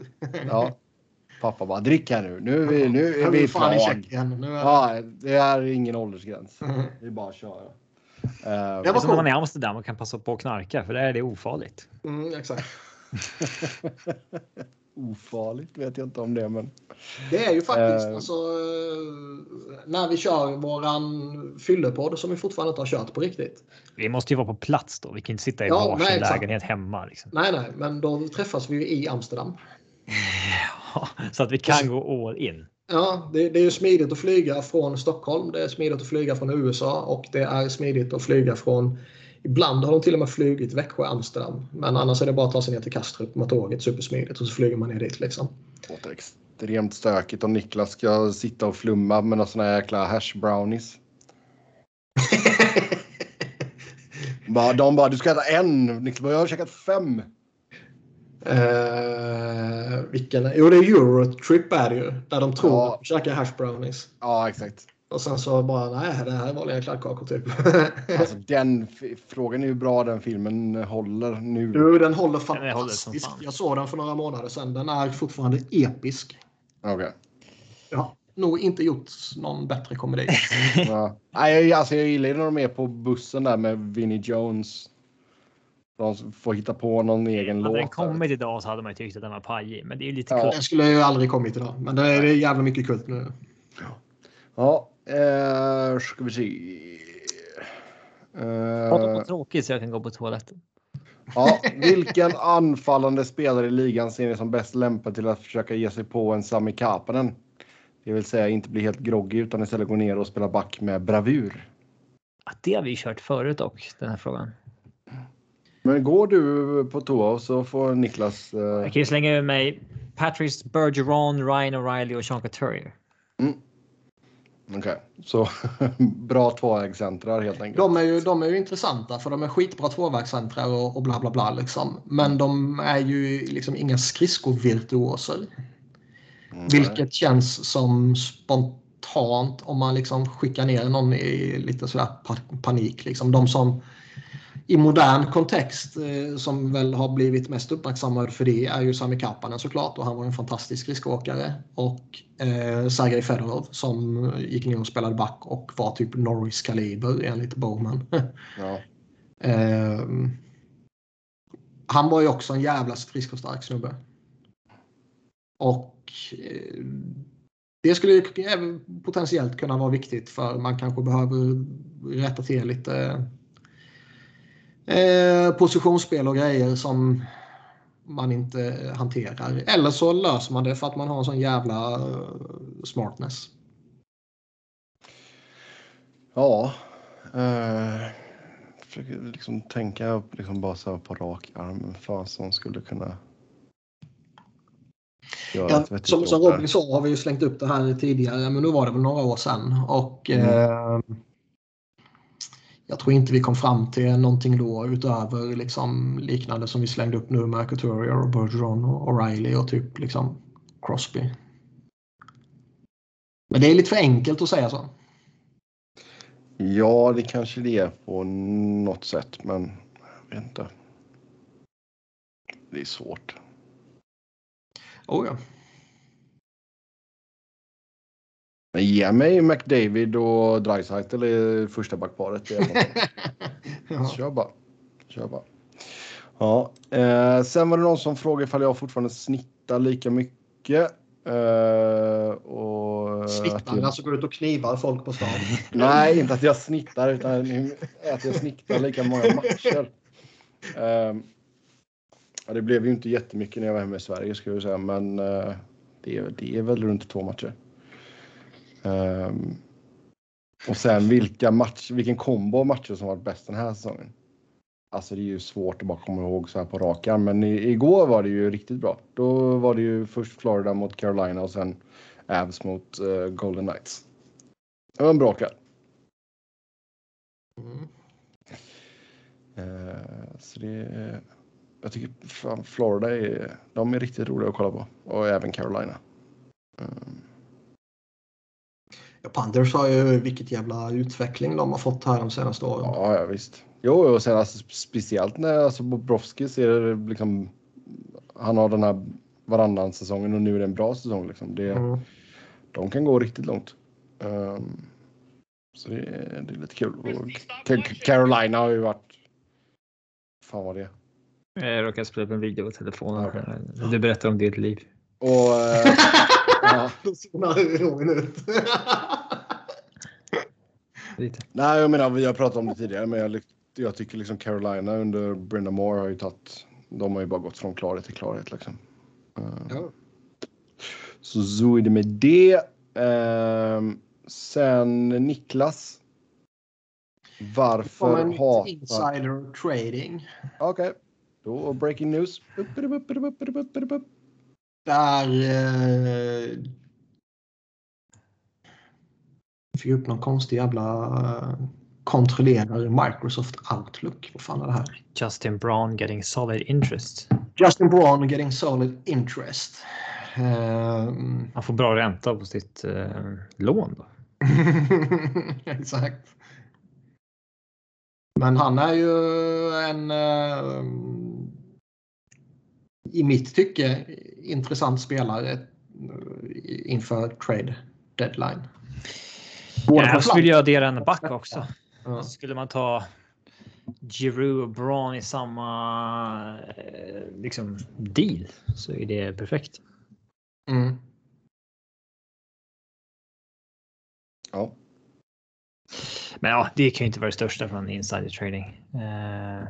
Ja. Pappa bara drick här nu. Nu är vi, nu är vi i vill fan i Prag. Nu är... Ja, det är ingen åldersgräns. Mm. Det är bara att köra. Eh, Det är var som när man är i Amsterdam och kan passa på att knarka för där är det ofarligt. Mm, exakt. Ofarligt vet jag inte om det, men Det är ju faktiskt Eh. alltså, eh, när vi kör våran fyllepodd som vi fortfarande inte har kört på riktigt. Vi måste ju vara på plats då. Vi kan inte sitta i Ja, varsin nej, lägenhet hemma. Liksom. Nej, nej, men då träffas vi ju i Amsterdam. Så att vi kan gå all in. Ja, det, det är ju smidigt att flyga från Stockholm. Det är smidigt att flyga från USA och det är smidigt att flyga från Ibland har de till och med flugit Växjö-Amsterdam. Men annars är det bara att ta sig ner till Kastrup med tåget supersmidigt och så flyger man ner dit liksom. det låter extremt stökigt om Niklas ska sitta och flumma med några såna här jäkla hash brownies. Bara, de bara, du ska äta en. Niklas bara, jag har käkat fem. Eh, vilken? Jo, det är Eurotrip är det ju. Där de tror Ja. att de käkar hash brownies. Ja, exakt. Och sen så bara, nej, det här är vanliga kladdkakor typ. Alltså, den frågan är hur bra den filmen håller nu. du, den håller Den håller som fantastiskt. fan. Jag såg den för några månader sedan. Den är fortfarande episk. Okej. Jag har nog inte gjort någon bättre komedi. Ja. Nej, jag, alltså, jag gillar ju när de är på bussen där med Vinnie Jones. De får hitta på någon egen Hade låt. den där. kommit idag så hade man ju tyckt att den var pajig. Men det är ju lite Ja. kul. Den skulle ju aldrig kommit idag. Men det är, jävla mycket kult nu. Ja, eh, ska vi se. Prata om Eh, tråkigt så jag kan gå på toaletten. ja, vilken anfallande spelare i ligan ser ni som bäst lämpad till att försöka ge sig på en Sami Kapanen? Det vill säga inte bli helt groggy utan istället gå ner och spela back med bravur. Ja, det har vi kört förut och den här frågan. Men går du på toa så får Niklas... Eh, Jag kan ju slänga ur mig Patrice Bergeron, Ryan O'Reilly och Sean Couturier. Okej, så bra tvåvägscentrar helt enkelt. De är, ju, de är ju intressanta för de är skitbra tvåvägscentrar och, och bla bla bla. Liksom. Men de är ju liksom inga skridskovirtuoser. Mm, Vilket känns som spontant om man liksom skickar ner någon i lite sådär pa- panik. Liksom. De som i modern kontext eh, som väl har blivit mest uppmärksammad för det är ju Sami Kapanen såklart och han var en fantastisk skridskoåkare. Och eh, Sergej Fedorov som gick ner och spelade back och var typ Norris kaliber enligt Bowman. Ja. eh, han var ju också en jävla skridskostark snubbe. Och eh, det skulle ju potentiellt kunna vara viktigt för man kanske behöver rätta till lite eh, positionsspel och grejer som man inte hanterar. Eller så löser man det för att man har en sån jävla eh, smartness. Ja. Eh, försöker liksom tänka liksom bara så på rak arm. Fan som skulle kunna Ja, som, som jobb där. Robin sa har vi ju slängt upp det här tidigare, men nu var det väl några år sedan. Och, Mm. eh, jag tror inte vi kom fram till någonting då utöver liksom, liknande som vi slängde upp nu med Couturier och Bergeron och O'Reilly och typ liksom Crosby. Men det är lite för enkelt att säga så. Ja, det kanske det är på något sätt, men jag vet inte. Det är svårt. Oh, ja. Men ge mig McDavid och Dreisaitl i första backparet. Det är något. ja. Kör bara. Kör bara. Ja, eh, sen var det någon som frågade ifall jag fortfarande snittar lika mycket. Eh, och Snittar, jag, alltså går ut och knivar folk på stan. Nej, inte att jag snittar utan att jag snittar lika många matcher. Eh, ja, det blev ju inte jättemycket när jag var hemma i Sverige ska jag säga, men eh, det, är, det är väl runt två matcher. Eh, och sen vilka match, vilken kombo av matcher som varit bäst den här säsongen. Alltså det är ju svårt att bara komma ihåg så här på rak arm, men i, igår var det ju riktigt bra. Då var det ju först Florida mot Carolina och sen Avs mot eh, Golden Knights. Det var en bra kväll. Mm. Eh, så det, jag tycker fan, Florida är, de är riktigt roliga att kolla på. Och även Carolina. Mm. Ja, Panthers har ju vilket jävla utveckling de har fått här de senaste åren. Ja, ja visst. Jo, och sen alltså, speciellt när alltså, Bobrovski ser liksom. Han har den här varannan säsongen och nu är det en bra säsong. Liksom. Det, Mm. De kan gå riktigt långt. Ehm, så det, är- det är lite kul. Och Ca- Carolina har ju varit. Fan vad det är. Jag råkade spela upp en video på telefonen. Okej. Du berättar om ditt liv. Och eh, ja, Då zonar Robin ut. Lite. nej, jag menar vi har pratat om det tidigare, men jag, jag tycker liksom Carolina under Brenda Moore har ju tagit. De har ju bara gått från klarhet till klarhet liksom. Ehm, Ja. Så så är det med det. Ehm, sen Niklas. Varför en hatar... insider trading. Okej, då breaking news. Upp, upp, upp, Där... Eh, fick upp någon konstig jävla eh, kontrollerar Microsoft Outlook. Vad fan är det här? Justin Braun getting solid interest. Justin Braun getting solid interest. Ehm, Han får bra ränta på sitt eh, lån. Då. Exakt. Men han är ju en mitt tycke intressant spelare eh, inför trade deadline. Både på Jag skulle flank- addera en back också. Ja. Skulle man ta Giroud och Braun i samma eh, liksom, deal så är det perfekt. Mm. Ja, Men ja, det kan ju inte vara det största från insider trading. Eh,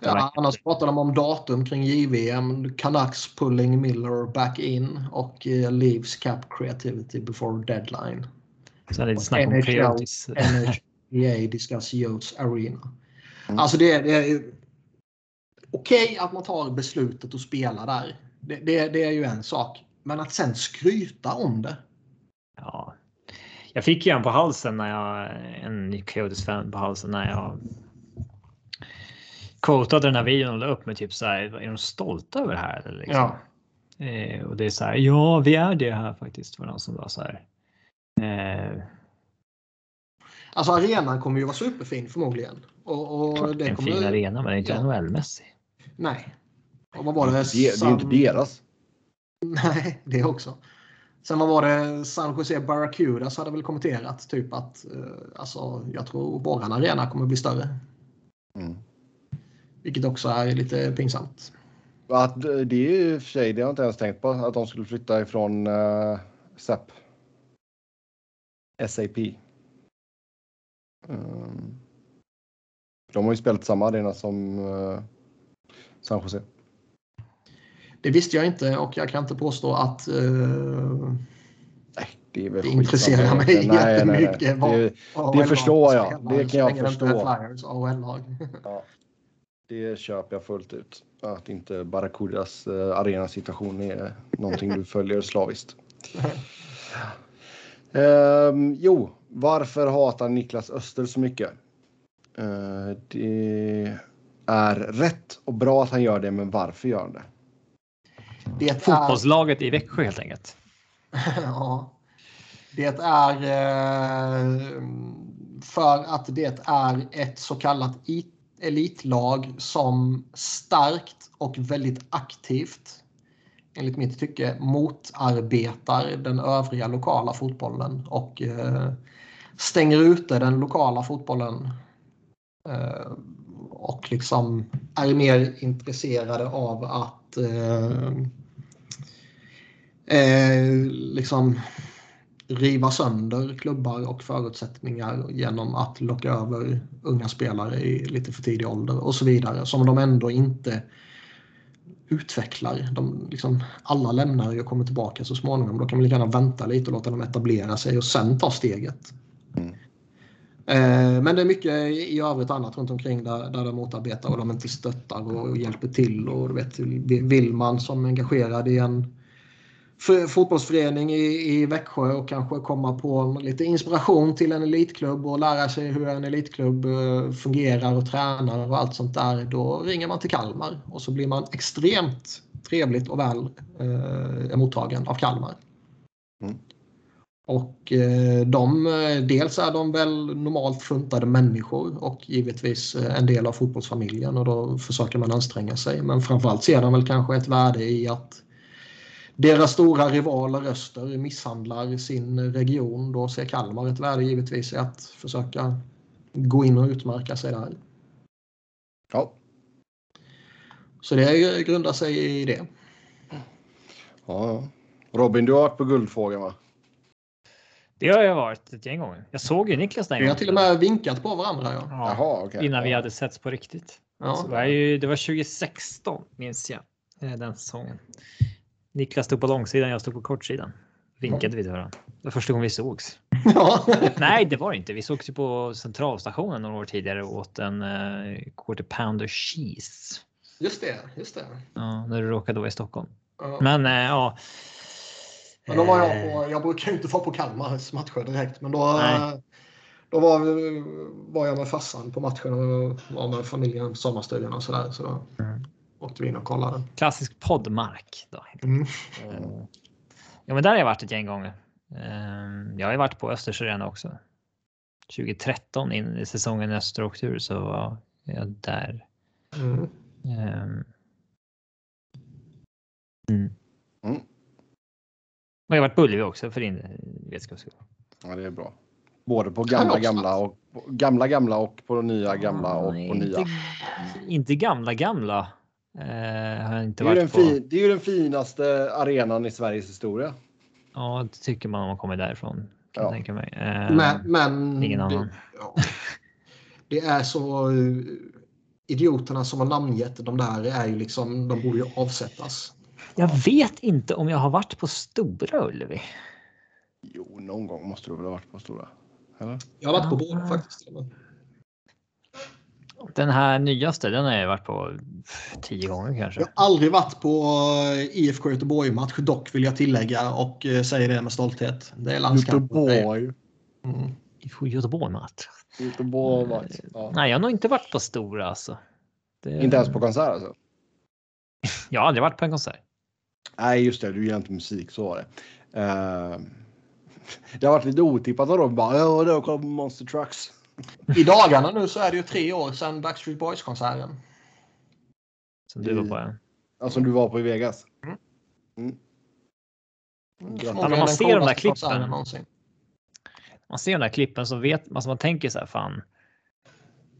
Ja, verkar- annars pratar de om datum kring JVM. Canucks pulling Miller back in och eh, leaves cap creativity before deadline. Sen lite snack om NHL. Coyotes. NHA discuss Yotes Arena. Mm. Alltså det, det är okej att man tar beslutet att spela där. Det, det, det är ju en sak. Men att sen skryta om det. Ja. Jag fick ju en på halsen när jag, en Coyotes-fan på halsen när jag quotade den här videon och la upp med typ så här, är de stolta över det här? Eller liksom? Ja. Eh, och det är så här, ja vi är det här faktiskt. Var någon som var så här. Eh, Alltså arenan kommer ju vara superfin förmodligen. Och, och det en kommer, fin arena men inte Ja. NHL-mässig. Nej. Och vad var det? det, det är ju inte San- deras. Nej, det också. Sen vad var det? San Jose Barracudas hade väl kommenterat typ att eh, alltså, jag tror våran arena kommer bli större. Mm. Vilket också är lite pinsamt. Att det är ju i och för sig, det har jag inte ens tänkt på, att de skulle flytta ifrån uh, SAP. SAP. Um, de har ju spelat samma arena som uh, San Jose. Det visste jag inte och jag kan inte påstå att uh, nej, det, det intresserar mig nej, nej, nej. jättemycket. Det, det förstår jag. Det kan jag förstå. Ja, det köper jag fullt ut. Att inte Barracudas uh, arenasituation är någonting du följer slaviskt. um, jo, varför hatar Niklas Öster så mycket? Uh, det är rätt och bra att han gör det, men varför gör han det? det är... Fotbollslaget i Växjö helt enkelt. ja. Det är eh, för att det är ett så kallat elitlag som starkt och väldigt aktivt enligt mitt tycke motarbetar den övriga lokala fotbollen och eh, stänger ute den lokala fotbollen eh, och liksom är mer intresserade av att eh, eh, liksom riva sönder klubbar och förutsättningar genom att locka över unga spelare i lite för tidig ålder och så vidare som de ändå inte utvecklar. De, liksom, alla lämnar ju och kommer tillbaka så småningom. Då kan man lika gärna vänta lite och låta dem etablera sig och sen ta steget. Mm. Eh, men det är mycket i övrigt annat runt omkring där, där de motarbetar och de inte stöttar och, och hjälper till. Och du vet, vill man som engagerad i en fotbollsförening i, i Växjö och kanske komma på lite inspiration till en elitklubb och lära sig hur en elitklubb eh, fungerar och tränar och allt sånt där. Då ringer man till Kalmar och så blir man extremt trevligt och väl eh, mottagen av Kalmar. Mm. Och eh, de, dels är de väl normalt funtade människor och givetvis eh, en del av fotbollsfamiljen och då försöker man anstränga sig. Men framförallt ser de väl kanske ett värde i att deras stora rivaler öster misshandlar sin region. Då ser Kalmar ett värde givetvis i att försöka gå in och utmärka sig där. Ja. Så det grundar sig i det. Ja, Robin, du har varit på Guldfågeln va? Det har jag varit ett gäng gånger. Jag såg ju Niklas den Vi har till och med vinkat på varandra. Ja. ja Jaha, okay. Innan vi hade setts på riktigt. Ja. Så det, var ju, det var 2016 minns jag. Eh, den säsongen. Niklas stod på långsidan, jag stod på kortsidan. Vinkade vi till varandra. Det var första gången vi sågs. Ja. Nej, det var det inte. Vi sågs ju på centralstationen några år tidigare och åt en uh, quarter pounder cheese. Just det, just det. Ja, när du råkade vara i Stockholm. Ja. Men uh, ja. Men då var jag på, jag brukar ju inte vara på Kalmars matcher direkt, men då, Nej. då var, var jag med farsan på matchen och var med familjen på sommarstugan och sådär. Så då, mm åkte vi in och kollade. Klassisk poddmark. Då. Mm. Eh, ja, men där har jag varit ett gäng gånger. Eh, jag har ju varit på Östers Arena också. 2013 in i säsongen Öster åkte ur så var jag där. Mm. Um, mm. Mm. Och jag har varit på Ullevi också för din vetskaps skull. Ja, det är bra. Både på gamla gamla och gamla gamla och på nya gamla och på nya. Inte, inte gamla gamla. Eh, har inte det, är varit på... fin, det är ju den finaste arenan i Sveriges historia. Ja, det tycker man om man kommer därifrån. Kan ja. jag tänka mig. Eh, men, men ingen annan. Det, ja. det är så eh, idioterna som har namngett de där är ju liksom, de borde ju avsättas. Jag vet inte om jag har varit på Stora Ullevi. Jo, någon gång måste du väl ha varit på Stora? Eller? Jag har varit på båda faktiskt. Den här nyaste, den har jag varit på tio gånger kanske. Jag har aldrig varit på eh, IFK Göteborg-match, dock vill jag tillägga och eh, säga det med stolthet. Det är landskamp. Göteborg. Mm. IFK Göteborg-match. Göteborg-match. Ja. Nej, jag har nog inte varit på stora alltså. Det... Inte ens på konsert alltså? jag har aldrig varit på en konsert. Nej, just det. Du gillar inte musik, så var det. Uh... Det har varit lite otippat av dem. Bara, ja, då kommer Monster Trucks. I dagarna nu så är det ju tre år sedan Backstreet Boys-konserten. Som du var på ja. Ja, som du var på i Vegas. Mm. Mm. Ja, när man ser de där klippen. Man ser de där klippen så vet man, alltså man tänker så här fan.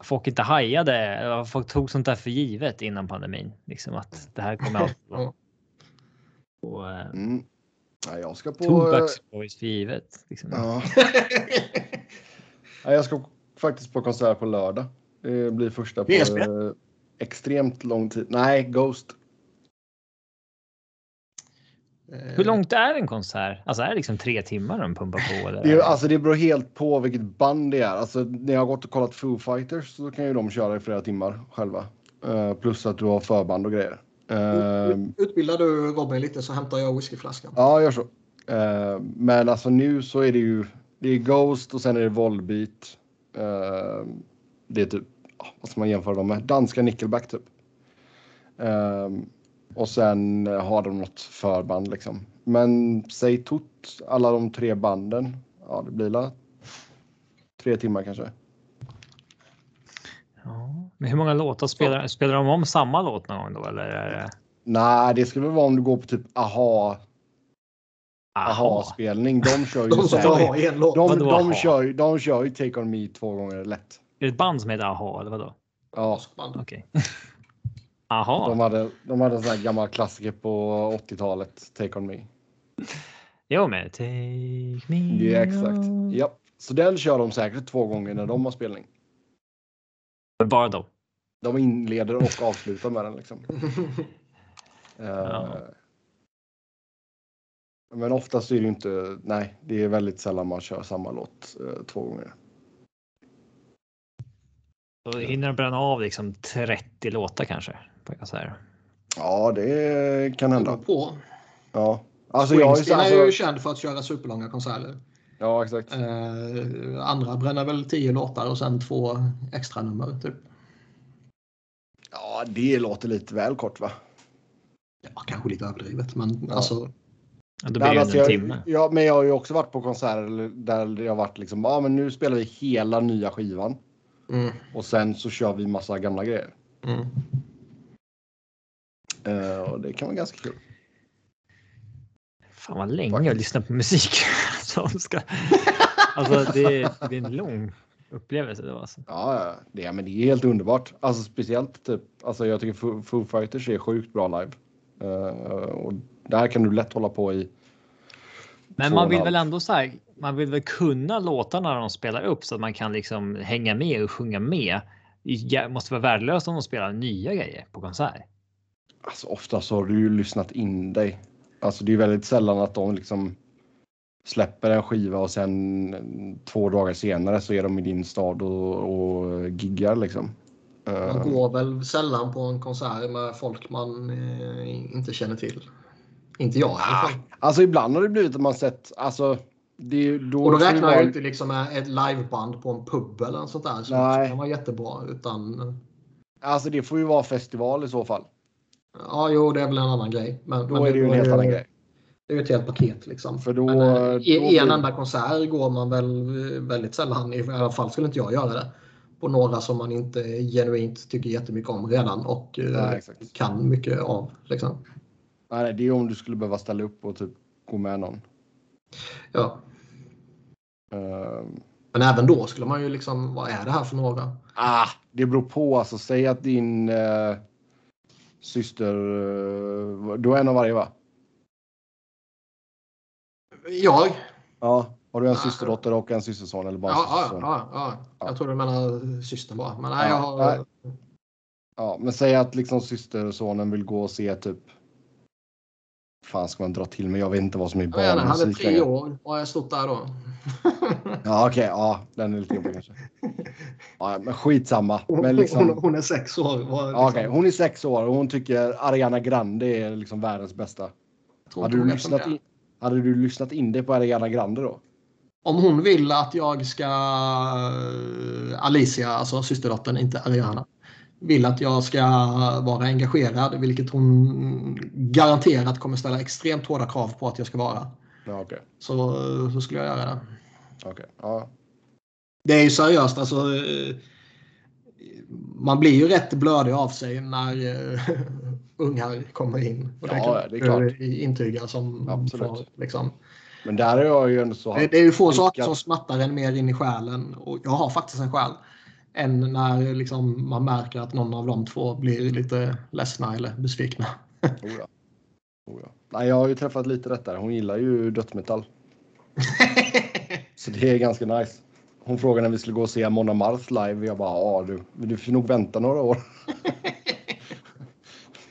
folk inte hajade. Folk tog sånt där för givet innan pandemin. Liksom att det här kommer alltid vara. Och, eh, Mm. Ja, jag ska på... tog eh, Backstreet Boys för givet. Liksom. Ja. Ja, jag ska faktiskt på konsert på lördag. Det blir första på VSB? eh, extremt lång tid. Nej, Ghost. Hur långt är en konsert? Alltså är det liksom tre timmar de pumpar på? Eller? Det, är, alltså, det beror helt på vilket band det är. Alltså, när jag har gått och kollat Foo Fighters så kan ju de köra i flera timmar själva. Eh, plus att du har förband och grejer. Eh, Utbildar du Robin lite så hämtar jag whiskyflaskan. ja, gör så. Eh, men alltså nu så är det ju det är Ghost och sen är det Volbeat. Eh, det är typ, vad ska man jämföra dem med? Danska Nickelback typ. Eh, och sen har de något förband liksom. Men säg tot alla de tre banden. Ja, det blir la tre timmar kanske. Ja. Men hur många låtar spelar, spelar de om samma låt någon gång då? Eller är det... Nej, det skulle vara om du går på typ Aha. Aha-spelning. De kör ju De som så här- får ha en låt. de, Vadå de, aha? kör, ju- de kör ju Take On Me två gånger lätt. Är det ett band som heter Aha eller vadå? Ja. Okej. Aha. de hade, de hade en sån här gammal klassiker på 80-talet, Take On Me. Jo men take me Ja, exakt. Ja. Så den kör de säkert två gånger när de har spelning. Bara då. De inleder och avslutar med den liksom. Eh, Ja. Men oftast är det ju inte, nej, det är väldigt sällan man kör samma låt eh, två gånger. Då hinner de bränna av liksom 30 låtar kanske. På en konsert. Ja, det kan hända. på. Ja, alltså jag har ju Springsteen är alltså, ju känd för att köra superlånga konserter. Ja, exakt. Eh, andra bränner väl tio låtar och sen två extra nummer typ. Ja, det låter lite väl kort va? Ja, kanske lite överdrivet, men Ja. alltså. Ja, Då blir det alltså, en jag, timme. Ja, men jag har ju också varit på konserter där har varit liksom, ja men nu spelar vi hela nya skivan Mm, och sen så kör vi massa gamla grejer. mm. Eh, och det kan vara ganska kul. Fan vad länge Faktiskt. jag lyssnar på musik. som ska... Alltså det, det är en lång upplevelse. Det var alltså. Ja, det, men det är helt underbart. Alltså speciellt typ, alltså jag tycker Foo, Fighters är sjukt bra live. Eh, och där kan du lätt hålla på i. Men man vill väl ändå så här, man vill väl kunna låtarna när de spelar upp så att man kan liksom hänga med och sjunga med. Det måste vara värdelöst om de spelar nya grejer på konsert. Alltså oftast har du ju lyssnat in dig. Alltså det är väldigt sällan att de liksom släpper en skiva och sen två dagar senare så är de i din stad och, och giggar liksom. Man Eh, går väl sällan på en konsert med folk man eh, inte känner till. Inte jag i alla fall. Alltså ibland har det blivit att man sett, alltså det, då, Och då räknar jag inte liksom med ett liveband på en pub eller något sånt där. Som Nej. kan vara jättebra. Utan, Alltså det får ju vara festival i så fall. ja, jo, det är väl en annan grej. Men, Då men är det ju en helt annan grej. Det är ju ett helt paket liksom. För då- men, eh, I då en enda konsert går man väl eh, väldigt sällan. I alla fall skulle inte jag göra det. På några som man inte genuint tycker jättemycket om redan och eh, Nej, kan mycket av. Liksom. Nej, det är om du skulle behöva ställa upp och typ gå med någon. Ja. Eh, Men även då skulle man ju liksom, vad är det här för några? ah, det beror på. Alltså, säg att din eh, syster, eh, du har en av varje va? Jag? Ja. Har du en Ja. systerdotter och en systerson eller bara en Ja, ja, systerson? ja, ja. Jag tror du menar systern bara. Men nej, Ja, jag har... Ja, men säg att liksom systersonen vill gå och se typ. Fan ska man dra till med? Jag vet inte vad som är Jag inte, han hade barnmusik tre år. Vad har jag stått där då? Ja okej, ja den är lite jobbig kanske. Ja, men skitsamma. Men liksom, hon, hon är sex år. Okej, liksom, hon är sex år och hon tycker Ariana Grande är liksom världens bästa. Hade du, lyssnat in, hade du lyssnat in dig på Ariana Grande då? Om hon vill att jag ska... eh, Alicia, alltså systerdottern, inte Ariana. Vill att jag ska vara engagerad, vilket hon garanterat kommer ställa extremt hårda krav på att jag ska vara. Ja, okej. Så, så skulle jag göra det. okej. Ja. Det är ju seriöst alltså. Man blir ju rätt blödig av sig när eh, ungar kommer in. Och Ja, kan det är klart. intyga som Absolut. far, liksom. Men där är jag ju ändå så. det, det är ju få saker som smattar en mer in i själen. Och jag har faktiskt en själ. Än när liksom, man märker att någon av de två blir lite ledsna eller besvikna. Oh ja. Oh ja. Nej, jag har ju träffat lite rätt där. Hon gillar ju dödsmetall. Så det är ganska nice. Hon frågade när vi skulle gå och se Mona Marth live. Jag bara, ja du, du får nog vänta några år.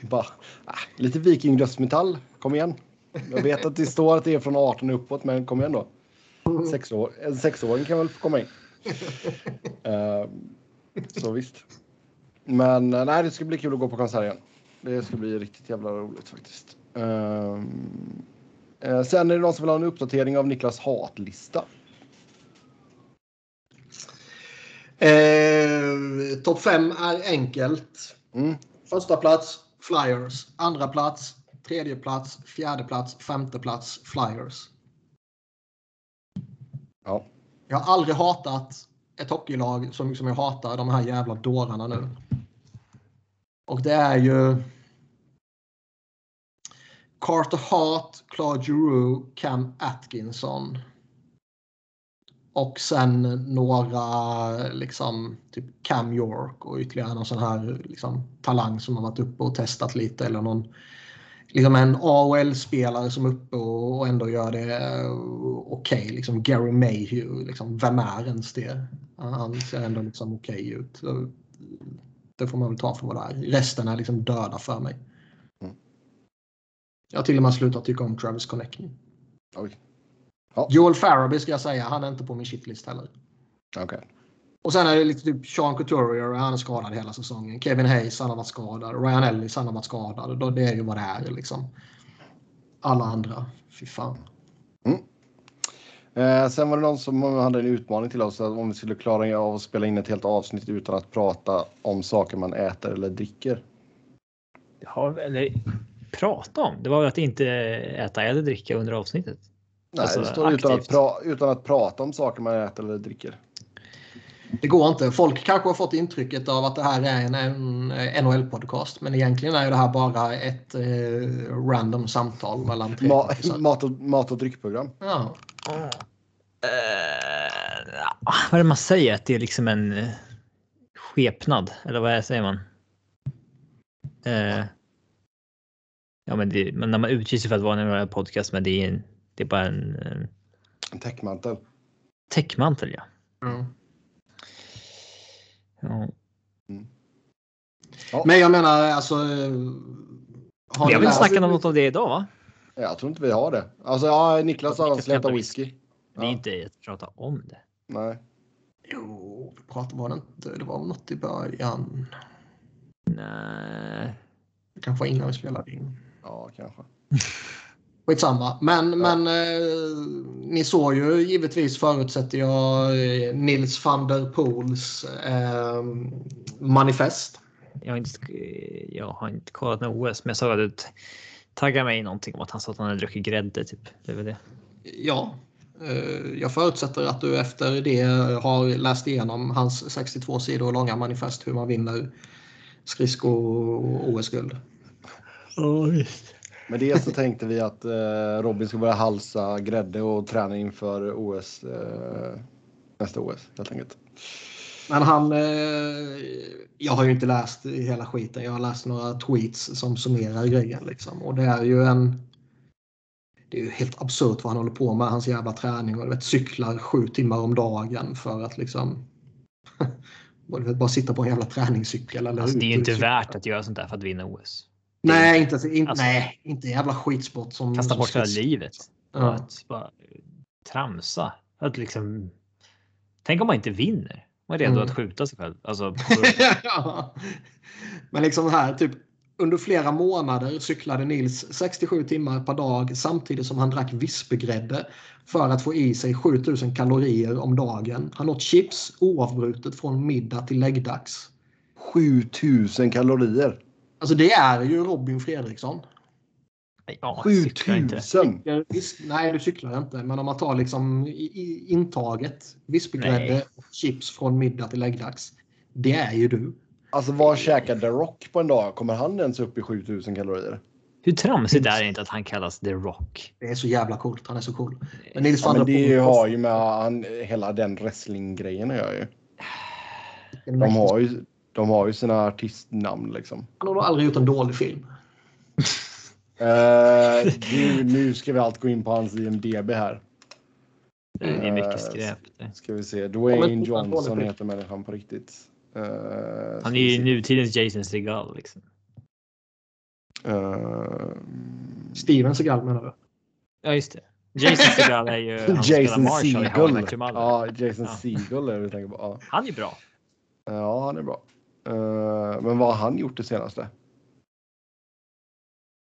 bara, ah, lite Viking dödsmetall, kom igen. Jag vet att det står att det är från 18 uppåt, men kom igen då. Sex år, en sexåring kan väl få komma in. Uh, så visst. Men uh, nej, det ska bli kul att gå på konsert igen. Det ska bli riktigt jävla roligt faktiskt. Uh, sen är det någon som vill ha en uppdatering av Niklas hatlista. Eh, Topp 5 är enkelt. Mm. Första plats Flyers. Andra plats, tredje plats, fjärde plats, femte plats Flyers. Ja. Jag har aldrig hatat ett hockeylag som som jag hatar de här jävla dårarna nu. Och det är ju Carter Hart, Claude Giroux, Cam Atkinson. Och sen några, liksom, typ Cam York och ytterligare någon sån här liksom, talang som har varit uppe och testat lite. Eller någon, liksom en AHL-spelare som är uppe och, ändå gör det uh, okej. Okay. Liksom Gary Mayhew, liksom, vem är ens det? Han ser ändå liksom okej okay ut. Så, det får man väl ta för vad det är. Resten är liksom döda för mig. Mm. Jag har till och med slutat tycka om Travis Connecting. Oj. Ja. Joel Farabee ska jag säga, han är inte på min shitlist heller. Okay. Och sen är det lite typ Sean Couturier, han är skadad hela säsongen. Kevin Hayes, han har varit skadad. Ryan Ellis, han har varit skadad. Det är ju vad det är liksom. Alla andra, fy fan. Mm. Eh, sen var det någon som hade en utmaning till oss om vi skulle klara av att spela in ett helt avsnitt utan att prata om saker man äter eller dricker. Ja, eller prata om. Det var ju att inte äta eller dricka under avsnittet. Nej, alltså, det står utan att, utan att prata om saker man äter eller dricker. Det går inte. Folk kanske har fått intrycket av att det här är en, en NHL-podcast. Men egentligen är det här bara ett eh, random samtal mellan tre Ma mat, och, mat och dryckprogram. Ja. Uh, vad är det man säger? Att det är liksom en uh, skepnad? Eller vad säger man? Uh, ja, men, det, men när man utger sig för att vara en podcast, men det är en det är bara en... En, en täckmantel. Täckmantel, ja. Mm. Ja. Mm. ja. Men jag menar alltså... Har vi har väl snackat om något av det idag, va? Jag tror inte vi har det. Alltså, ja, Niklas har avslutat whisky. Det är inte att prata om det. Nej. Jo, vi pratade var det inte. Det var något i början. Nej. Det kanske var innan vi spelade in. Ja, kanske. Skitsamma. Men, ja. men eh, ni såg ju givetvis förutsätter jag eh, Nils van der Poels eh, manifest. Jag har, inte, jag har inte kollat med OS men jag såg att du taggade mig i någonting om att han sa att han hade druckit grädde. Typ. Det är det. Ja, eh, jag förutsätter att du efter det har läst igenom hans 62 sidor långa manifest hur man vinner skridsko OS-guld. Ja, visst. Med det så tänkte vi att eh, Robin ska börja halsa grädde och träna inför OS. Eh, nästa OS helt enkelt. Men han, eh, jag har ju inte läst hela skiten. Jag har läst några tweets som summerar grejen liksom. Och det är ju en. Det är ju helt absurt vad han håller på med, hans jävla träning och vet, cyklar sju timmar om dagen för att liksom. bara sitta på en jävla träningscykel. Eller alltså, det är ju inte värt att göra sånt där för att vinna OS. Nej, inte, in, alltså, nej, inte jävla skitsport som... Kasta bort hela livet. Ja. Att bara tramsa. Att liksom... Tänk om man inte vinner. Man är redo mm. att skjuta sig själv. Alltså, ja. Men liksom här, typ under flera månader cyklade Nils 67 timmar per dag samtidigt som han drack vispgrädde för att få i sig 7000 kalorier om dagen. Han åt chips oavbrutet från middag till läggdags. 7000 kalorier? Alltså det är ju Robin Fredriksson. Ja, 7000! Nej, du cyklar inte. Men om man tar liksom intaget. Vispgrädde och chips från middag till läggdags. Det är ju du. Alltså vad käkar The Rock på en dag? Kommer han ens upp i 7000 kalorier? Hur tramsigt är det inte att han kallas The Rock? Det är så jävla coolt. Han är så cool. Men, Nils ja, men det har ju med han, hela den wrestling-grejen att göra ju. De har ju, de har ju sina artistnamn liksom. Han har nog aldrig gjort en dålig film. Eh, nu, nu ska vi allt gå in på hans IMDB här. Det är Eh, mycket skräp. där. Ska vi se. Dwayne Johnson heter människan på riktigt. Eh, ska Han är ju se. nutidens Jason Segel. Liksom. Eh, Steven Seagal menar du? Ja, just det. Jason Segel är ju han Jason Marshall Segel. Mother. Ja, Jason Ja. Segel är det vi tänker på. Ja. Han är bra. ja, han är bra. Eh, men vad har han gjort det senaste?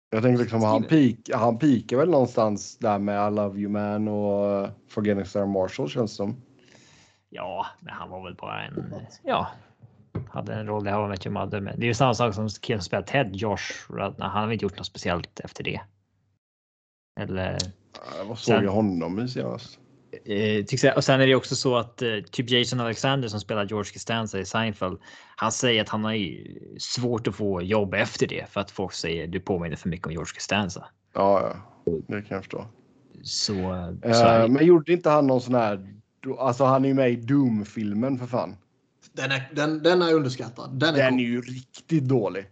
Jag tänker liksom han, peak, han peakar väl någonstans där med I Love You Man och uh, Forgetting Sarah Marshall känns som. Ja, men han var väl bara en... Ja, hade en roll i How I Met Your Mother. Men det är ju samma sak som killen som spelar Ted, Josh. Han har inte gjort något speciellt efter det. Eller... Uh, vad såg Sen- jag honom i senast? Eh, och sen är det också så att eh, typ Jason Alexander som spelar George Costanza i Seinfeld. Han säger att han har ju svårt att få jobb efter det för att folk säger du påminner för mycket om George Costanza. Ja, ja, det kan jag förstå. Så, eh, så men gjorde inte han någon sån här... Alltså han är ju med i Doom-filmen för fan. Den är, den, den är underskattad. Den är, Den är ju riktigt dålig.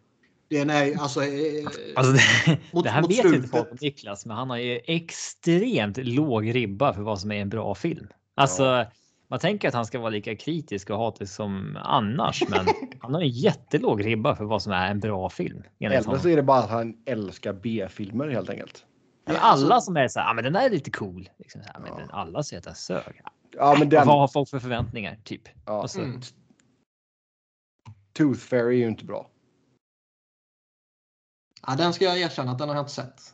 Den är alltså... eh, Alltså det, Mot- det här vet ju inte slutet. folk om Niklas, men han har ju extremt låg ribba för vad som är en bra film. Alltså, Ja. man tänker att han ska vara lika kritisk och hatisk som annars, men han har en jättelåg ribba för vad som är en bra film. Eller så honom. är det bara att han älskar B-filmer helt enkelt. Men alla alltså- som är så här, ah, men den där är lite cool. Liksom här, men Ja. den, alla säger att den sög. Ja, men den... Vad har folk för förväntningar? Typ. Ja, Och så, Mm. Tooth Fairy är ju inte bra. Ja, den ska jag erkänna att den har jag inte sett.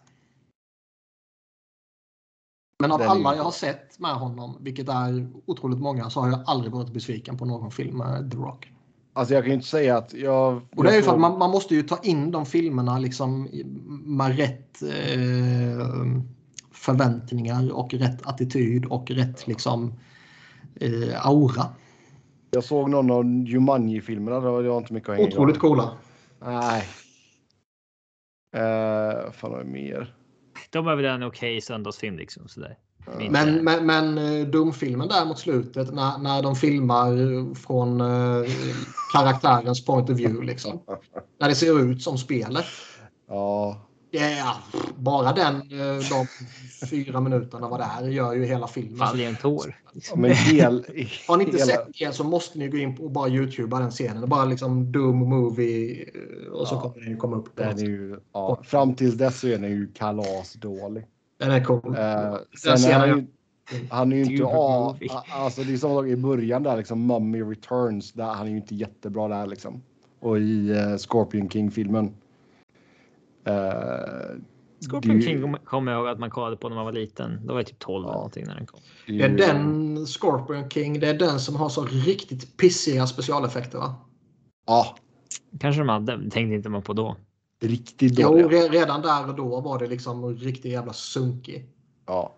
Men av Den alla jag har sett med honom, vilket är otroligt många, så har jag aldrig varit besviken på någon film med The Rock. Alltså jag kan ju inte säga att jag... Och det är ju för att man, man måste ju ta in de filmerna liksom med rätt eh, förväntningar och rätt attityd och rätt liksom eh, aura. Jag såg någon av Jumanji-filmerna. Det var inte mycket att hänga Otroligt coola. Nej. Vad fan har jag mer? de är väl en okej söndagsfilm liksom. Sådär. Eh, Inte- Men, men, men eh, Doom-filmen där mot slutet när, när de filmar från eh, karaktärens point of view liksom. När det ser ut som spelet. Ja. Är, bara den, eh, de fyra minuterna var där gör ju hela filmen. Faller i en tår. Liksom. Hel, Har ni inte hela, sett det så måste ni gå in och bara youtuba den scenen. Bara liksom Doom movie eh, och så Ja. kommer den ju komma upp. den ju, ja, fram tills dess så är den ju kalasdålig. Den är cool. Uh, Den sen är scenen han, ju, han är ju inte... Movie. alltså det är sak i början där liksom Mummy Returns. Där, han är ju inte jättebra där liksom. Och i eh, Scorpion King-filmen. Uh, Scorpion det- King kommer jag ihåg att man kollade på när man var liten. Då var jag typ 12 eller Ja. någonting när den kom. Det är den Scorpion King, det är den som har så riktigt pissiga specialeffekter va? Ja, Kanske de hade, tänkte inte man på då. riktigt Jo, dåliga. re- redan där och då var det liksom riktigt jävla sunkig. Ja.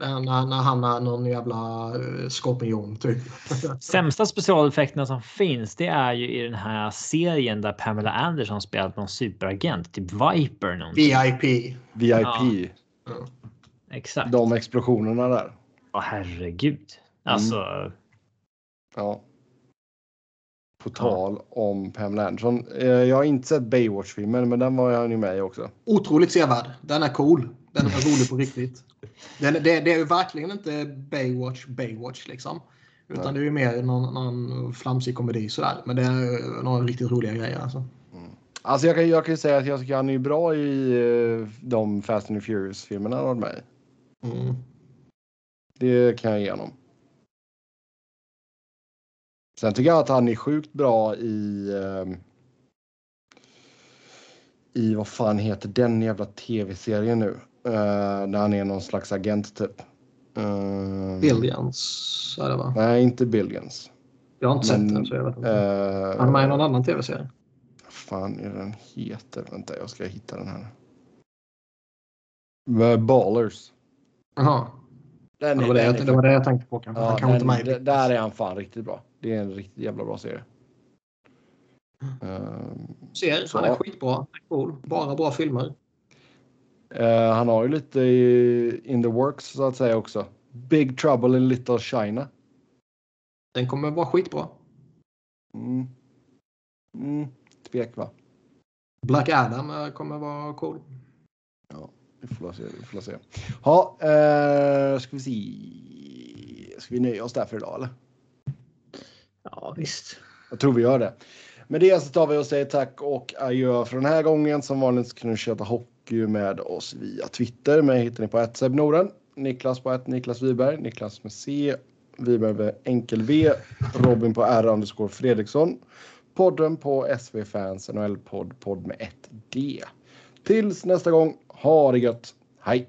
När, när, han är någon jävla eh, skorpion typ. Sämsta specialeffekterna som finns, det är ju i den här serien där Pamela Anderson spelat någon superagent, typ Viper. Någonting. VIP. VIP. Ja. Exakt. De explosionerna där. Åh herregud. Alltså, Ja. På tal om Pamela Anderson. Eh, Jag har inte sett Baywatch-filmen, men den var jag ju med i också. Otroligt sevärd. Den är cool. Den är rolig på riktigt. Den, det, det är ju verkligen inte Baywatch, Baywatch liksom. Utan Nej. det är ju mer någon, någon flamsig komedi sådär. Men det är några riktigt roliga grejer alltså. Alltså jag kan, jag kan ju säga att jag tycker han är bra i eh, de Fast and Furious-filmerna han har med. Mm. Det kan jag ge honom. Sen tycker jag att han är sjukt bra i... ehm, I vad fan heter den jävla tv-serien nu? Uh, där han är någon slags agent typ. Uh, Billions är det va? Nej, inte Billions. Jag har inte Men, sett den så jag vet inte. Uh, Han är med i någon annan tv-serie. Vad fan är den heter? Vänta, jag ska hitta den här. Ballers. Jaha. Den Det var det, jag, det var det jag tänkte på. Ja, inte den, med. i- d- där är han fan riktigt bra. Det är en riktigt jävla bra serie. Ehm, Ser, Så. han är skitbra. Cool. Bara bra filmer. Eh, han har ju lite i, in the works så att säga också. Big Trouble in Little China. Den kommer vara skitbra. Mm. Mm. Tvek va? Black Adam eh, kommer vara cool. Vi får se. Vi får se. Ja, eh, ska vi se. Ska vi nöja oss där för idag eller? Ja, visst. Jag tror vi gör det. Med det så tar vi och säger tack och adjö för den här gången. Som vanligt kan du köta ju med oss via Twitter. Mig hittar ni på ett Norden. Niklas på ett Niklas Wiberg. Niklas med C. Wiberg med enkel V. Robin på R underscore Fredriksson. Podden på SV Fans NHL-podd, podd med ett D. Tills nästa gång, ha det gött. Hej!